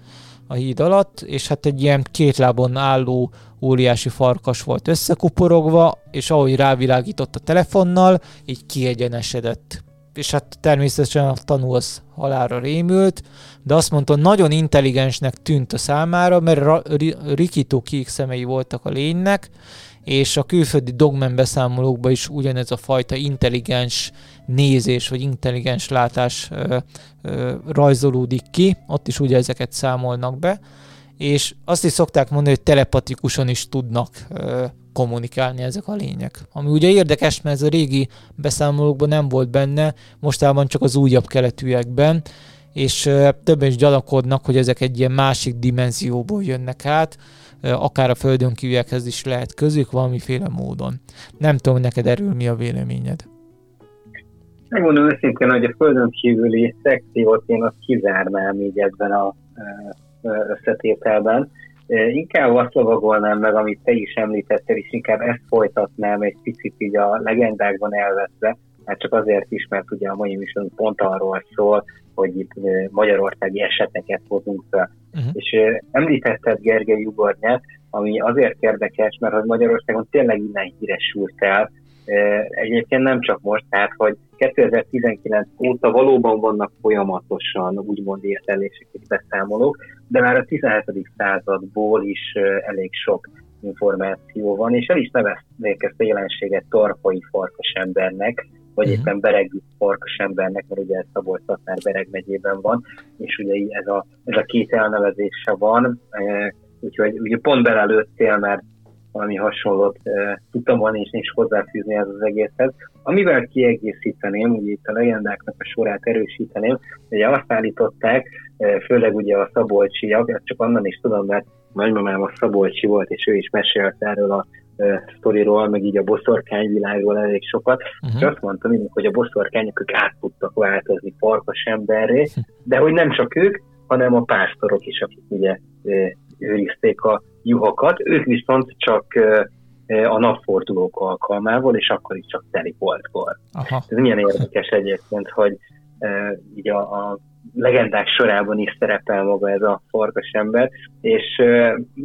a híd alatt, és hát egy ilyen két lábon álló óriási farkas volt összekuporogva, és ahogy rávilágított a telefonnal, így kiegyenesedett. És hát természetesen a tanú az halára rémült, de azt mondta, nagyon intelligensnek tűnt a számára, mert rikító kék szemei voltak a lénynek, és a külföldi dogmen beszámolókban is ugyanez a fajta intelligens nézés, vagy intelligens látás ö, ö, rajzolódik ki, ott is ugye ezeket számolnak be, és azt is szokták mondani, hogy telepatikusan is tudnak ö, kommunikálni ezek a lények. Ami ugye érdekes, mert ez a régi beszámolókban nem volt benne, mostában csak az újabb keletűekben, és többen is gyanakodnak, hogy ezek egy ilyen másik dimenzióból jönnek át, akár a földön kívülekhez is lehet közük valamiféle módon. Nem tudom, neked erről mi a véleményed? Megmondom őszintén, hogy a földön kívüli szekciót én azt kizárnám így ebben a összetételben. Inkább azt lovagolnám meg, amit te is említettél, és inkább ezt folytatnám egy picit így a legendákban elveszve, hát csak azért is, mert ugye a mai műsorunk pont arról szól, hogy itt magyarországi eseteket hozunk fel. Uh-huh. És említetted Gergely Ugornyát, ami azért érdekes, mert hogy Magyarországon tényleg innen híresült el, Egyébként nem csak most, tehát hogy 2019 óta valóban vannak folyamatosan úgymond értelések és beszámolók, de már a 17. századból is elég sok információ van, és el is nevezték ezt a jelenséget tarpai farkas embernek, vagy uh-huh. éppen beregű farkas embernek, mert ugye ez szabolcs már Bereg megyében van, és ugye ez a, ez a két elnevezése van, úgyhogy ugye pont belelőttél, mert valami hasonlót e, tudtam volna és is hozzáfűzni ez az egészhez. Amivel kiegészíteném, ugye itt a legendáknak a sorát erősíteném, ugye azt állították, e, főleg ugye a szabolcsiak, ezt csak onnan is tudom, mert nagymamám a szabolcsi volt, és ő is mesélt erről a e, sztoriról, meg így a boszorkányvilágról elég sokat, uh-huh. és azt mondtam mindig, hogy a boszorkányok ők át tudtak változni farkas emberré, de hogy nem csak ők, hanem a pásztorok is, akik ugye őrizték a juhokat, ők viszont csak a napfordulók alkalmával, és akkor is csak teli. Aha. Ez milyen érdekes egyébként, hogy így a, a legendák sorában is szerepel maga ez a farkas ember, és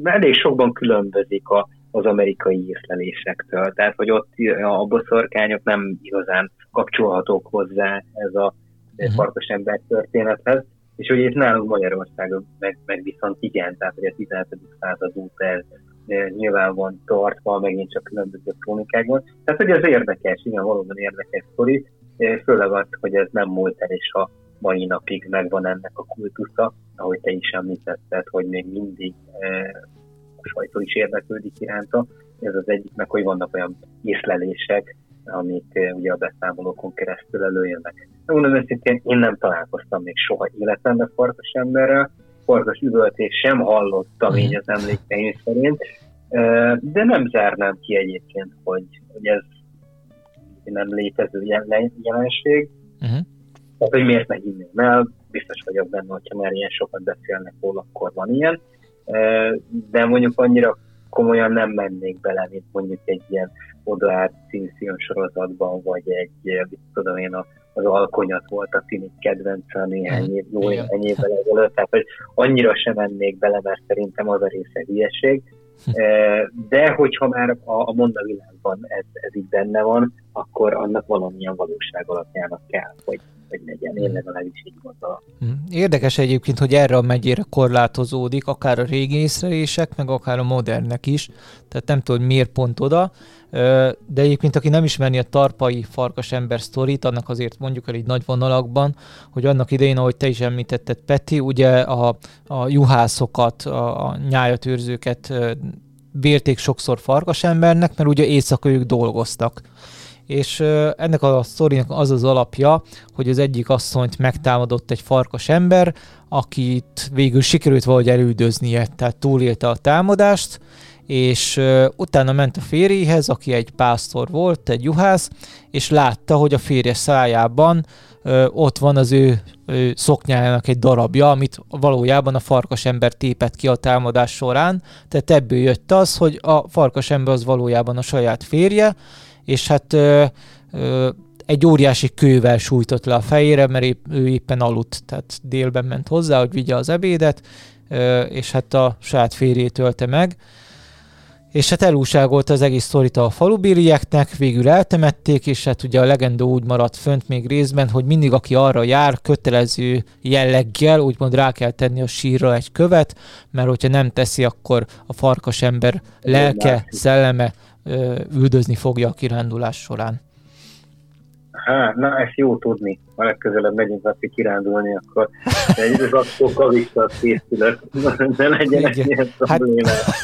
elég sokban különbözik a, az amerikai észlelésektől. Tehát, hogy ott a boszorkányok nem igazán kapcsolhatók hozzá ez a uh-huh. farkas ember történethez, és hogy itt nálunk Magyarországon meg, meg viszont igen, tehát hogy a 17. század óta ez nyilván van tartva, megint csak különböző krónikákban. Tehát, hogy ez érdekes, igen, valóban érdekes sztori, főleg az, hogy ez nem múlt el, és a mai napig megvan ennek a kultusza, ahogy te is említetted, hogy még mindig a sajtó is érdeklődik iránta. Ez az egyik, hogy vannak olyan észlelések, amik eh, ugye a beszámolókon keresztül előjönnek. Mondom őszintén, én nem találkoztam még soha életemben farkas emberrel, farkas üvöltés sem hallottam így az emlékeim szerint, eh, de nem zárnám ki egyébként, hogy, hogy ez nem létező jelenség. Uh-huh. Tehát, hogy miért ne hinném el, biztos vagyok benne, hogyha már ilyen sokat beszélnek róla, akkor van ilyen. Eh, de mondjuk annyira komolyan nem mennék bele, mint mondjuk egy ilyen odaállt címszíjon sorozatban, vagy egy, tudom én, az alkonyat volt a Tini kedvence néhány év, jó néhány évvel ezelőtt, tehát hogy annyira sem mennék bele, mert szerintem az a része hülyeség. Hm. De hogyha már a, a mondavilágban ez, ez így benne van, akkor annak valamilyen valóság alapjának kell, hogy hogy legyen. Én legalábbis így gondolom. Hm. Érdekes egyébként, hogy erre a megyére korlátozódik, akár a régi észrelések, meg akár a modernek is. Tehát nem hogy miért pont oda. De egyébként, aki nem ismeri a tarpai farkas ember sztorit, annak azért mondjuk el így nagy vonalakban, hogy annak idején, ahogy te is említetted, Peti, ugye a, a juhászokat, a, a nyájatőrzőket vérték sokszor farkas embernek, mert ugye éjszaka ők dolgoztak és ennek a sztorinak az az alapja, hogy az egyik asszonyt megtámadott egy farkas ember, akit végül sikerült valahogy elüldöznie, tehát túlélte a támadást, és utána ment a férjéhez, aki egy pásztor volt, egy juhász, és látta, hogy a férje szájában ott van az ő, ő szoknyájának egy darabja, amit valójában a farkas ember tépett ki a támadás során, tehát ebből jött az, hogy a farkas ember az valójában a saját férje, és hát ö, ö, egy óriási kővel sújtott le a fejére, mert épp, ő éppen aludt, tehát délben ment hozzá, hogy vigye az ebédet, és hát a saját férjét ölte meg. És hát elúságolta az egész sztorit a falubérieknek, végül eltemették, és hát ugye a legendó úgy maradt fönt még részben, hogy mindig aki arra jár, kötelező jelleggel, úgymond rá kell tenni a sírra egy követ, mert hogyha nem teszi, akkor a farkas ember lelke, szelleme üldözni fogja a kirándulás során. Hát, na, ezt jó tudni. Ha legközelebb megyünk valaki kirándulni, akkor egy raktó kavicsal készülök. Ne legyen ilyen hát,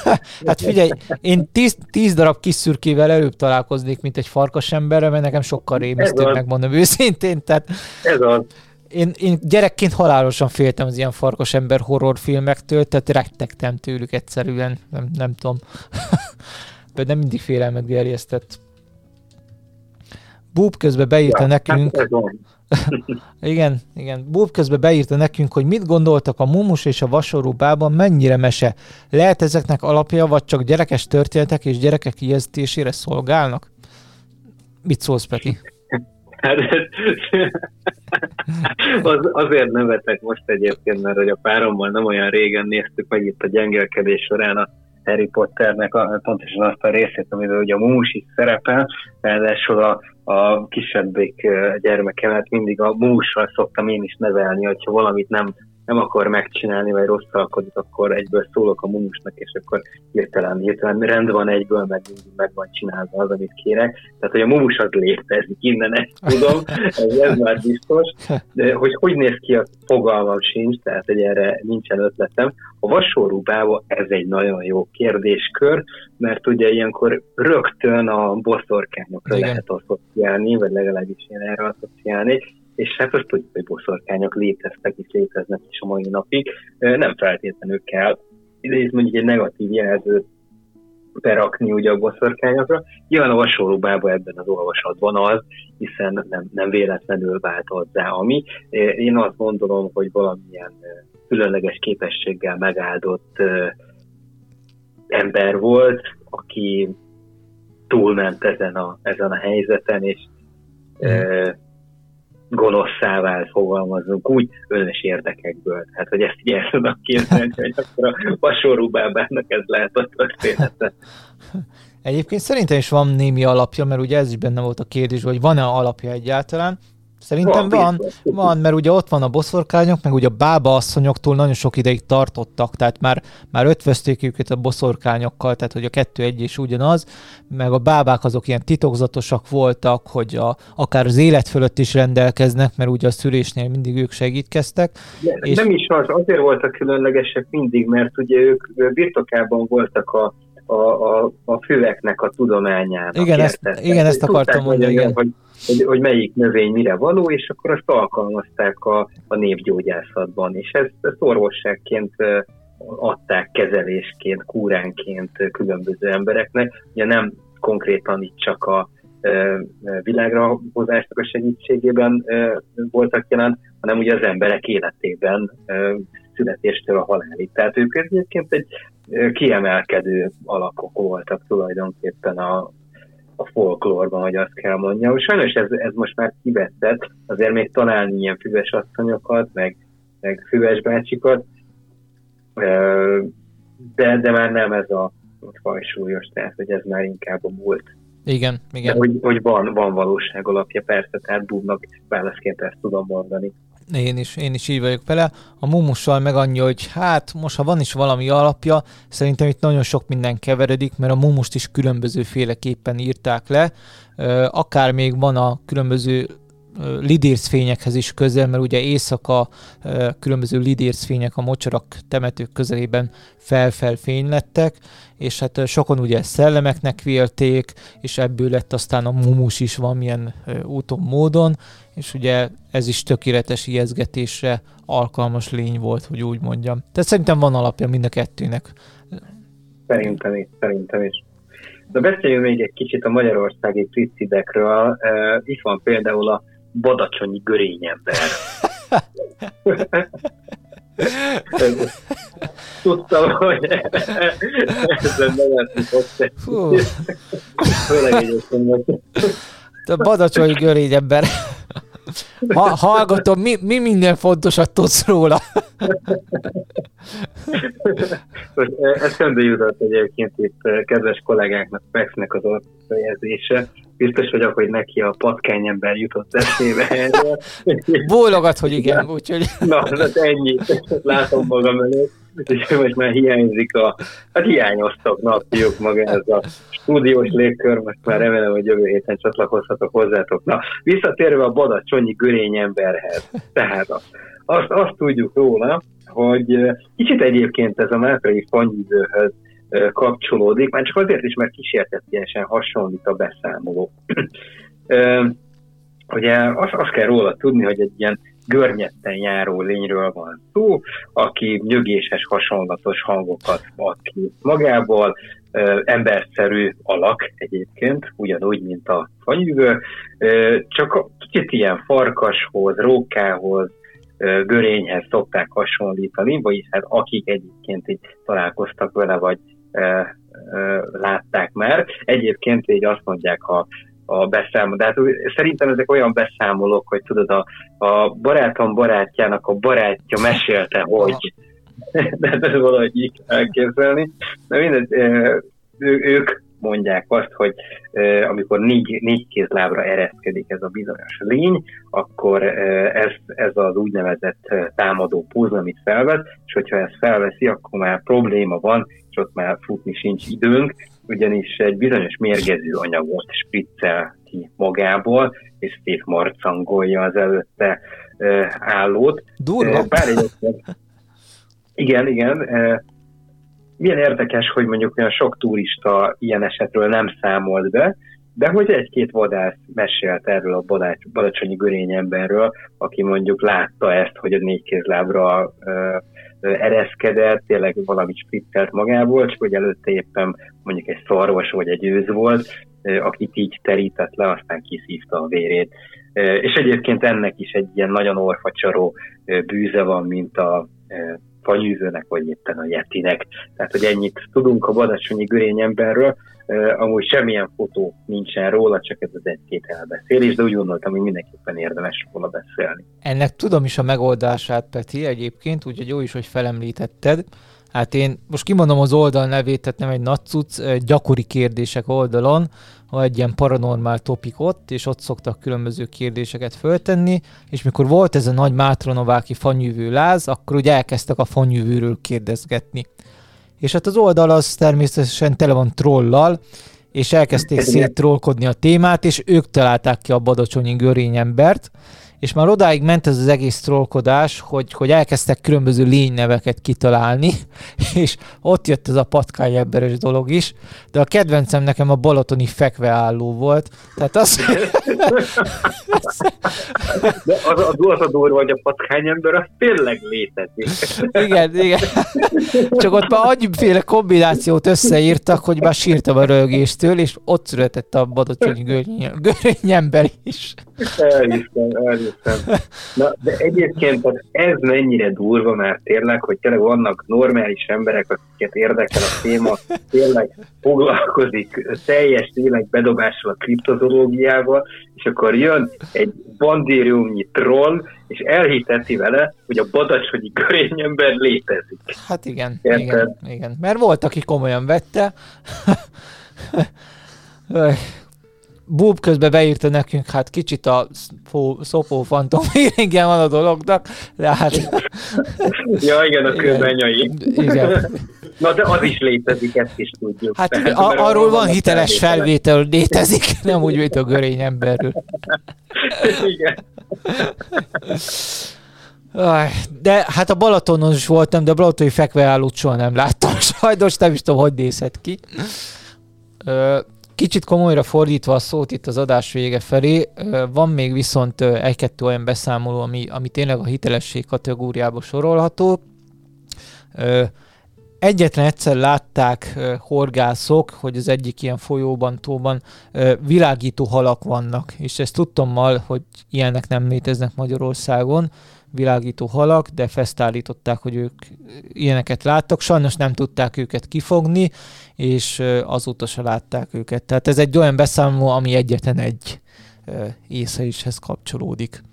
hát figyelj, én tíz, tíz darab kis szürkével előbb találkoznék, mint egy farkas emberre, mert nekem sokkal rémisztő, megmondom őszintén. Tehát Ez az. Én, én gyerekként halálosan féltem az ilyen farkas ember horrorfilmektől, tehát rettegtem tőlük egyszerűen, nem, nem tudom. Nem mindig félelmet gerjesztett. Búb közben beírta ja, nekünk... Hát igen, igen. Búb közben beírta nekünk, hogy mit gondoltak a mumus és a vasorú bában, mennyire mese. Lehet ezeknek alapja, vagy csak gyerekes történetek és gyerekek ijesztésére szolgálnak? Mit szólsz, Peti? Az, azért nevetek most egyébként, mert hogy a párommal nem olyan régen néztük meg itt a gyengelkedés során a Harry Potternek a, pontosan azt a részét, amiben ugye a mumus is szerepel, ráadásul a, a kisebbik gyermekemet mindig a mússal szoktam én is nevelni, hogyha valamit nem nem akar megcsinálni, vagy rosszalkodik, akkor egyből szólok a mumusnak, és akkor hirtelen, hirtelen rend van egyből, meg mindig meg van csinálva az, amit kérek. Tehát, hogy a mumus az létezik, innen ezt tudom, ez, ez már biztos. De hogy hogy néz ki, a fogalmam sincs, tehát, hogy erre nincsen ötletem. A vasorúbába ez egy nagyon jó kérdéskör, mert ugye ilyenkor rögtön a boszorkányokra Igen. lehet asszociálni, vagy legalábbis én erre asszociálni, és hát azt tudjuk, hogy boszorkányok léteztek és léteznek is a mai napig. Nem feltétlenül kell ez mondjuk egy negatív jelzőt berakni ugye a boszorkányokra. Nyilván a vasolóbába ebben az olvasatban az, hiszen nem, nem véletlenül vált hozzá, ami. Én azt gondolom, hogy valamilyen különleges képességgel megáldott ember volt, aki túlment ezen a, ezen a helyzeten, és mm gonoszszá vált, fogalmazunk úgy, önös érdekekből. Hát, hogy ezt így el tudom képzelni, hogy akkor a vasorú bábának ez lehet a története. Egyébként szerintem is van némi alapja, mert ugye ez is benne volt a kérdés, hogy van-e alapja egyáltalán. Szerintem van, van, van, mert ugye ott van a boszorkányok, meg ugye a bába asszonyoktól nagyon sok ideig tartottak, tehát már, már ötvözték őket a boszorkányokkal, tehát hogy a kettő egy is ugyanaz, meg a bábák azok ilyen titokzatosak voltak, hogy a, akár az élet fölött is rendelkeznek, mert ugye a szülésnél mindig ők segítkeztek. De, és... Nem is az, azért voltak különlegesek mindig, mert ugye ők birtokában voltak a a, a, a füveknek a tudományának. Igen, ezt, igen, ezt akartam mondani. Igen. Hogy, hogy, hogy melyik növény mire való, és akkor azt alkalmazták a, a népgyógyászatban, és ezt, ezt orvosságként adták kezelésként, kúránként különböző embereknek. Ugye nem konkrétan itt csak a világra hozásnak a segítségében voltak jelen, hanem ugye az emberek életében születéstől a halálig. Tehát ők egyébként egy kiemelkedő alakok voltak tulajdonképpen a, a folklórban, hogy azt kell mondjam. Sajnos ez, ez most már kiveszett, azért még találni ilyen füves asszonyokat, meg, meg füves bácsikat, de, de már nem ez a fajsúlyos, tehát hogy ez már inkább a múlt. Igen, igen. De hogy, hogy van, van valóság alapja, persze, tehát búbnak válaszként ezt tudom mondani. Én is, én is így vagyok vele. A mumussal meg annyi, hogy hát most ha van is valami alapja, szerintem itt nagyon sok minden keveredik, mert a mumust is különböző féleképpen írták le. Akár még van a különböző lidércfényekhez is közel, mert ugye éjszaka különböző lidércfények a mocsarak temetők közelében felfelfénylettek, és hát sokan ugye szellemeknek vélték, és ebből lett aztán a mumus is valamilyen úton, módon, és ugye ez is tökéletes ijeszgetésre alkalmas lény volt, hogy úgy mondjam. Tehát szerintem van alapja mind a kettőnek. Szerintem is, szerintem is. De beszéljünk még egy kicsit a magyarországi tricidekről. Uh, itt van például a badacsonyi görényember. Tudtam, hogy ezen nevetni fogsz. A badacsonyi görényember. Ha, hallgatom, mi, mi minden fontosat tudsz róla? Eh, eszembe jutott egyébként itt eh, kedves kollégáknak Pexnek az orfejezése. Biztos vagyok, hogy neki a patkányember jutott eszébe. Bólogat, hogy igen, úgyhogy... Na, hát ennyi. Látom magam előtt. És most már hiányzik a... Hát hiányoztak napjuk maga ez a stúdiós légkör, most már remélem, hogy jövő héten csatlakozhatok hozzátok. Na, visszatérve a badacsonyi görény emberhez. Tehát azt, azt tudjuk róla, hogy kicsit egyébként ez a Máprai fanyidőhöz kapcsolódik, már csak azért is, mert kísértetiesen hasonlít a beszámoló. Ugye azt, azt kell róla tudni, hogy egy ilyen görnyetten járó lényről van szó, aki nyögéses, hasonlatos hangokat ad ki magából, emberszerű alak egyébként, ugyanúgy, mint a fanyűvő, csak kicsit ilyen farkashoz, rókához, görényhez szokták hasonlítani, vagyis hát akik egyébként így találkoztak vele, vagy látták már. Egyébként így azt mondják a, a beszámoló. De hát szerintem ezek olyan beszámolók, hogy tudod, a, a barátom barátjának a barátja mesélte, hogy de ez valahogy így elképzelni. De mindegy, ők mondják azt, hogy amikor négy, négy kézlábra ereszkedik ez a bizonyos lény, akkor ez, ez az úgynevezett támadó púz, amit felvesz, és hogyha ezt felveszi, akkor már probléma van, és ott már futni sincs időnk, ugyanis egy bizonyos mérgező anyagot spriccel ki magából, és szétmarcangolja az előtte állót. Durva. Bár igen, igen milyen érdekes, hogy mondjuk olyan sok turista ilyen esetről nem számolt be, de hogy egy-két vadász mesélt erről a badacsonyi görény emberről, aki mondjuk látta ezt, hogy a négykézlábra ö, ö, ereszkedett, tényleg valamit spriccelt magából, csak hogy előtte éppen mondjuk egy szarvas vagy egy őz volt, ö, akit így terített le, aztán kiszívta a vérét. Ö, és egyébként ennek is egy ilyen nagyon orfacsaró ö, bűze van, mint a fanyűzőnek, vagy éppen a Yetinek. Tehát, hogy ennyit tudunk a badacsonyi görény emberről, amúgy semmilyen fotó nincsen róla, csak ez az egy-két elbeszélés, de úgy gondoltam, hogy mindenképpen érdemes volna beszélni. Ennek tudom is a megoldását, Peti, egyébként, úgyhogy jó is, hogy felemlítetted. Hát én most kimondom az oldal nevét, tehát nem egy nagy cucc, gyakori kérdések oldalon, ha egy ilyen paranormál topik ott, és ott szoktak különböző kérdéseket föltenni, és mikor volt ez a nagy Mátronováki fanyűvő láz, akkor ugye elkezdtek a fanyűvőről kérdezgetni. És hát az oldal az természetesen tele van trollal, és elkezdték széttrollkodni a témát, és ők találták ki a badacsonyi görényembert, és már odáig ment ez az egész trollkodás, hogy, hogy elkezdtek különböző lényneveket kitalálni, és ott jött ez a emberes dolog is, de a kedvencem nekem a balatoni fekveálló volt, tehát az... de az, az, az a durva, hogy a ember az tényleg létezik. igen, igen. Csak ott már annyiféle kombinációt összeírtak, hogy már sírtam a rögéstől, és ott született a badacsonyi görényember is. Elhiszem, elhiszem. Na, de egyébként ez mennyire durva már tényleg, hogy tényleg vannak normális emberek, akiket érdekel a téma, tényleg foglalkozik teljes tényleg bedobással a kriptozológiával, és akkor jön egy bandériumnyi troll, és elhiteti vele, hogy a badacsonyi görényember létezik. Hát igen, igen, igen. Mert volt, aki komolyan vette. Búb közben beírta nekünk, hát kicsit a szopó fantom igen van a dolognak, de hát... ja, igen, a kőbenyai. Igen. Na, de az is létezik, ezt is tudjuk. Hát Tehát, a, arról van hiteles felvétel, létezik, nem úgy, mint a görény emberről. igen. De hát a Balatonon is voltam, de a balatoni fekveállót soha nem láttam. Sajnos nem is tudom, hogy nézhet ki. Kicsit komolyra fordítva a szót itt az adás vége felé, van még viszont egy-kettő olyan beszámoló, ami, ami tényleg a hitelesség kategóriába sorolható. Egyetlen egyszer látták horgászok, hogy az egyik ilyen folyóban, tóban világító halak vannak, és ezt tudtommal, hogy ilyenek nem léteznek Magyarországon, világító halak, de fesztállították, hogy ők ilyeneket láttak. Sajnos nem tudták őket kifogni, és azóta se látták őket. Tehát ez egy olyan beszámoló, ami egyetlen egy észre ishez kapcsolódik.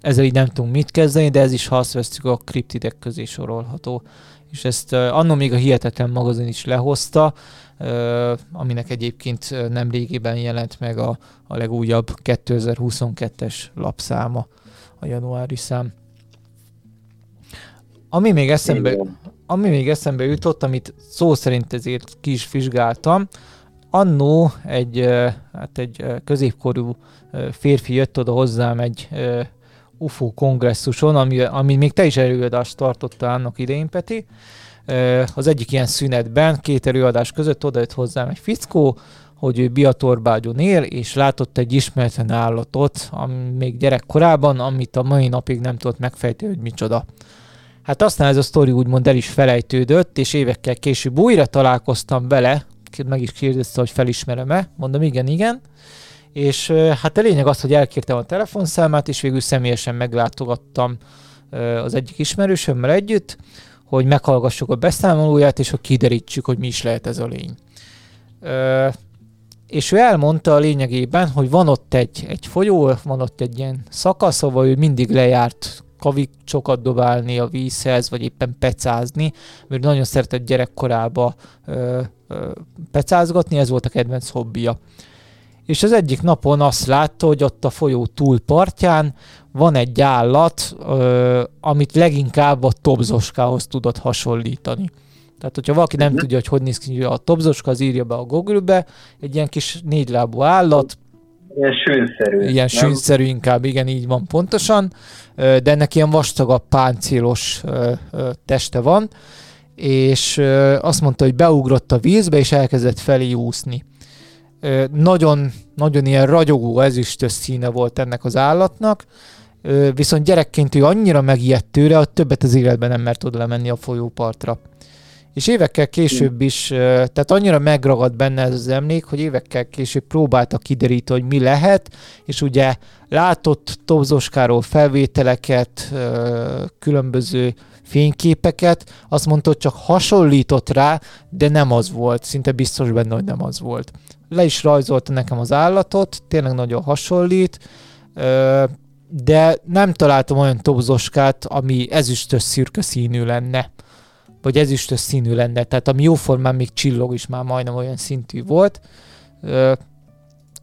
ezzel így nem tudunk mit kezdeni, de ez is, ha azt vesztük, a kriptidek közé sorolható. És ezt annól még a Hihetetlen magazin is lehozta, aminek egyébként nem régében jelent meg a, a legújabb 2022-es lapszáma, a januári szám. Ami még eszembe, ami még eszembe jutott, amit szó szerint ezért ki is vizsgáltam, annó egy, hát egy középkorú férfi jött oda hozzám egy UFO kongresszuson, ami, ami még te is előadást tartotta annak idején, Peti. Az egyik ilyen szünetben, két előadás között oda jött hozzám egy fickó, hogy ő Biatorbágyon él, és látott egy ismeretlen állatot, ami még gyerekkorában, amit a mai napig nem tudott megfejteni, hogy micsoda. Hát aztán ez a sztori úgymond el is felejtődött, és évekkel később újra találkoztam vele, meg is kérdezte, hogy felismerem-e, mondom igen, igen, és hát a lényeg az, hogy elkértem a telefonszámát, és végül személyesen meglátogattam az egyik ismerősömmel együtt, hogy meghallgassuk a beszámolóját, és hogy kiderítsük, hogy mi is lehet ez a lény. És ő elmondta a lényegében, hogy van ott egy, egy folyó, van ott egy ilyen szakasz, ahol ő mindig lejárt kavicsokat dobálni a vízhez, vagy éppen pecázni, mert nagyon szeretett gyerekkorába ö, ö, pecázgatni, ez volt a kedvenc hobbija. És az egyik napon azt látta, hogy ott a folyó túlpartján van egy állat, ö, amit leginkább a tobzoskához tudott hasonlítani. Tehát, hogyha valaki nem tudja, hogy hogy néz ki a tobzoska, az írja be a Google-be, egy ilyen kis négylábú állat, Ilyen sűnszerű. Ilyen sűnszerű inkább, igen, így van pontosan, de ennek ilyen vastagabb páncélos teste van, és azt mondta, hogy beugrott a vízbe, és elkezdett felé úszni. Nagyon, nagyon ilyen ragyogó ezüstös színe volt ennek az állatnak, viszont gyerekként ő annyira megijedt tőle, hogy többet az életben nem mert oda lemenni a folyópartra. És évekkel később is, tehát annyira megragad benne ez az emlék, hogy évekkel később próbálta kideríteni, hogy mi lehet, és ugye látott Tobzoskáról felvételeket, különböző fényképeket, azt mondta, hogy csak hasonlított rá, de nem az volt, szinte biztos benne, hogy nem az volt. Le is rajzolta nekem az állatot, tényleg nagyon hasonlít, de nem találtam olyan tobzoskát, ami ezüstös szürke színű lenne vagy ezüstös színű lenne, tehát ami jóformán még csillog is már majdnem olyan szintű volt, Ö,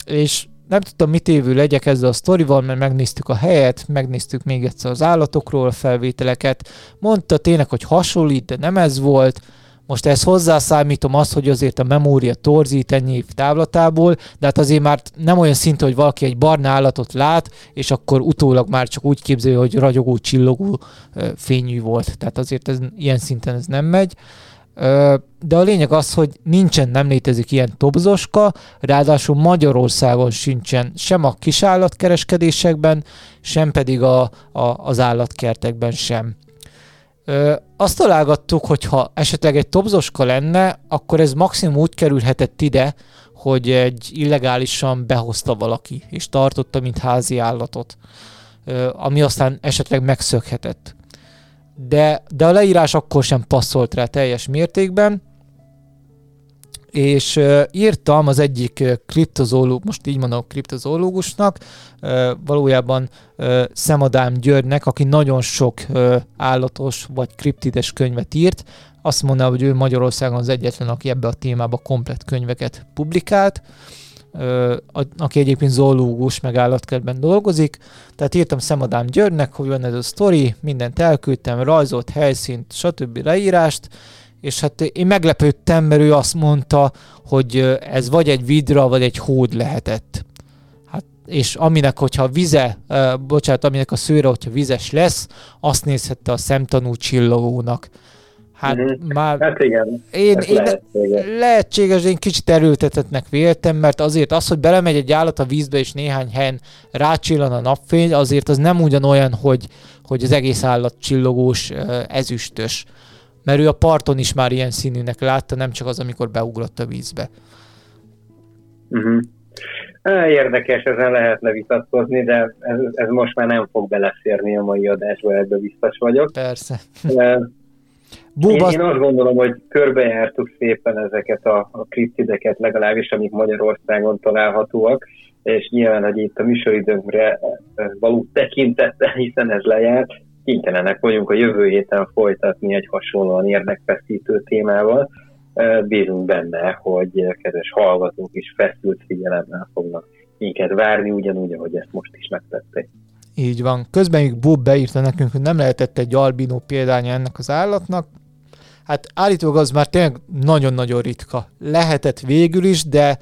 és nem tudtam, mit évő legyek ezzel a sztorival, mert megnéztük a helyet, megnéztük még egyszer az állatokról a felvételeket, mondta tényleg, hogy hasonlít, de nem ez volt, most ezt hozzászámítom azt, hogy azért a memória torzít ennyi év távlatából, de hát azért már nem olyan szinte, hogy valaki egy barna állatot lát, és akkor utólag már csak úgy képzeli, hogy ragyogó, csillogó fényű volt. Tehát azért ez, ilyen szinten ez nem megy. De a lényeg az, hogy nincsen, nem létezik ilyen tobzoska, ráadásul Magyarországon sincsen sem a kisállatkereskedésekben, sem pedig a, a, az állatkertekben sem. Azt találgattuk, hogy ha esetleg egy tobzoska lenne, akkor ez maximum úgy kerülhetett ide, hogy egy illegálisan behozta valaki, és tartotta, mint házi állatot, ami aztán esetleg megszökhetett. De, de a leírás akkor sem passzolt rá teljes mértékben, és írtam az egyik kriptozólóg, most így mondom kriptozólógusnak, uh, valójában uh, Szemadám Györgynek, aki nagyon sok állatos vagy kriptides könyvet írt, azt mondta, hogy ő Magyarországon az egyetlen, aki ebbe a témába komplet könyveket publikált, aki egyébként zoológus, meg állatkertben dolgozik. Tehát írtam Szemadám Györgynek, hogy van ez a sztori, mindent elküldtem, rajzolt, helyszínt, stb. leírást, és hát én meglepődtem, mert ő azt mondta, hogy ez vagy egy vidra, vagy egy hód lehetett. Hát, és aminek, hogyha vize, uh, bocsánat, aminek a szőre, hogyha vizes lesz, azt nézhette a szemtanú csillogónak. Hát mm-hmm. már... Hát igen, én, én lehetséges. lehetséges, én kicsit erőltetetnek véltem, mert azért az, hogy belemegy egy állat a vízbe, és néhány helyen rácsillan a napfény, azért az nem ugyanolyan, hogy, hogy az egész állat csillogós, ezüstös mert ő a parton is már ilyen színűnek látta, nem csak az, amikor beugrott a vízbe. Uh-huh. Érdekes, ezen lehetne vitatkozni, de ez, ez most már nem fog beleszérni a mai adásba, ebbe biztos vagyok. Persze. Búba... Én, én azt gondolom, hogy körbejártuk szépen ezeket a, a kriptideket, legalábbis amik Magyarországon találhatóak. és nyilván, hogy itt a műsoridőnkre való tekintettel, hiszen ez lejárt, kénytelenek vagyunk a jövő héten folytatni egy hasonlóan érdekfeszítő témával. Bízunk benne, hogy kedves hallgatók is feszült figyelemmel fognak minket várni, ugyanúgy, ahogy ezt most is megtették. Így van. Közben még Bob beírta nekünk, hogy nem lehetett egy albinó példánya ennek az állatnak. Hát állítólag az már tényleg nagyon-nagyon ritka. Lehetett végül is, de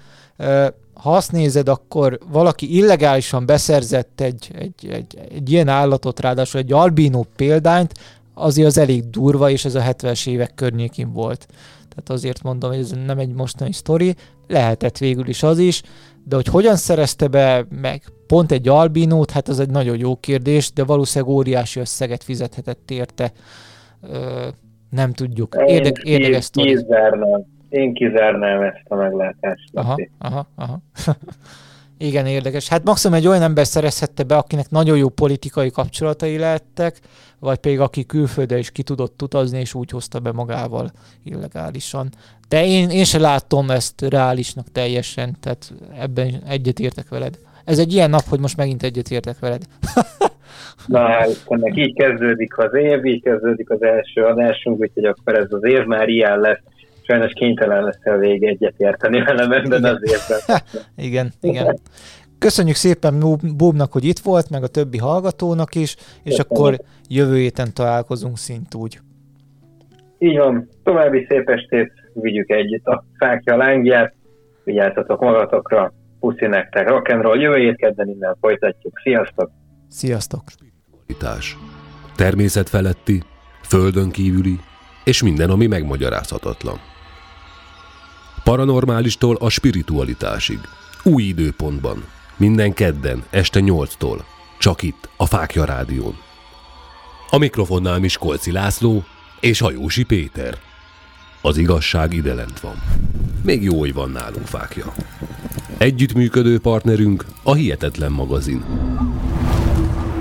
ha azt nézed, akkor valaki illegálisan beszerzett egy, egy, egy, egy ilyen állatot, ráadásul egy albino példányt, azért az elég durva, és ez a 70-es évek környékén volt. Tehát azért mondom, hogy ez nem egy mostani sztori, lehetett végül is az is, de hogy hogyan szerezte be meg pont egy albinót, hát az egy nagyon jó kérdés, de valószínűleg óriási összeget fizethetett érte. Ö, nem tudjuk. Érdek, érdekes sztori. Én kizárnám ezt a meglátást. Aha, aha, aha. Igen, érdekes. Hát maximum egy olyan ember szerezhette be, akinek nagyon jó politikai kapcsolatai lehettek, vagy pedig aki külföldre is ki tudott utazni, és úgy hozta be magával illegálisan. De én, én se látom ezt reálisnak teljesen, tehát ebben egyetértek veled. Ez egy ilyen nap, hogy most megint egyetértek veled. Na, hát ennek így kezdődik az év, így kezdődik az első adásunk, úgyhogy akkor ez az év már ilyen lesz sajnos kénytelen lesz a vége egyetérteni velem ebben az évben. igen, igen. Köszönjük szépen Bobnak, hogy itt volt, meg a többi hallgatónak is, és Köszönjük. akkor jövő héten találkozunk szint úgy. Így van. További szép estét, vigyük együtt a fákja lángját, vigyázzatok magatokra, puszi nektek, rock'n'roll, jövő hét kedden innen folytatjuk. Sziasztok! Sziasztok! Természet feletti, földön kívüli, és minden, ami megmagyarázhatatlan paranormálistól a spiritualitásig. Új időpontban. Minden kedden, este 8-tól. Csak itt, a Fákja Rádión. A mikrofonnál Miskolci László és Hajósi Péter. Az igazság ide lent van. Még jó, hogy van nálunk fákja. Együttműködő partnerünk a Hihetetlen magazin.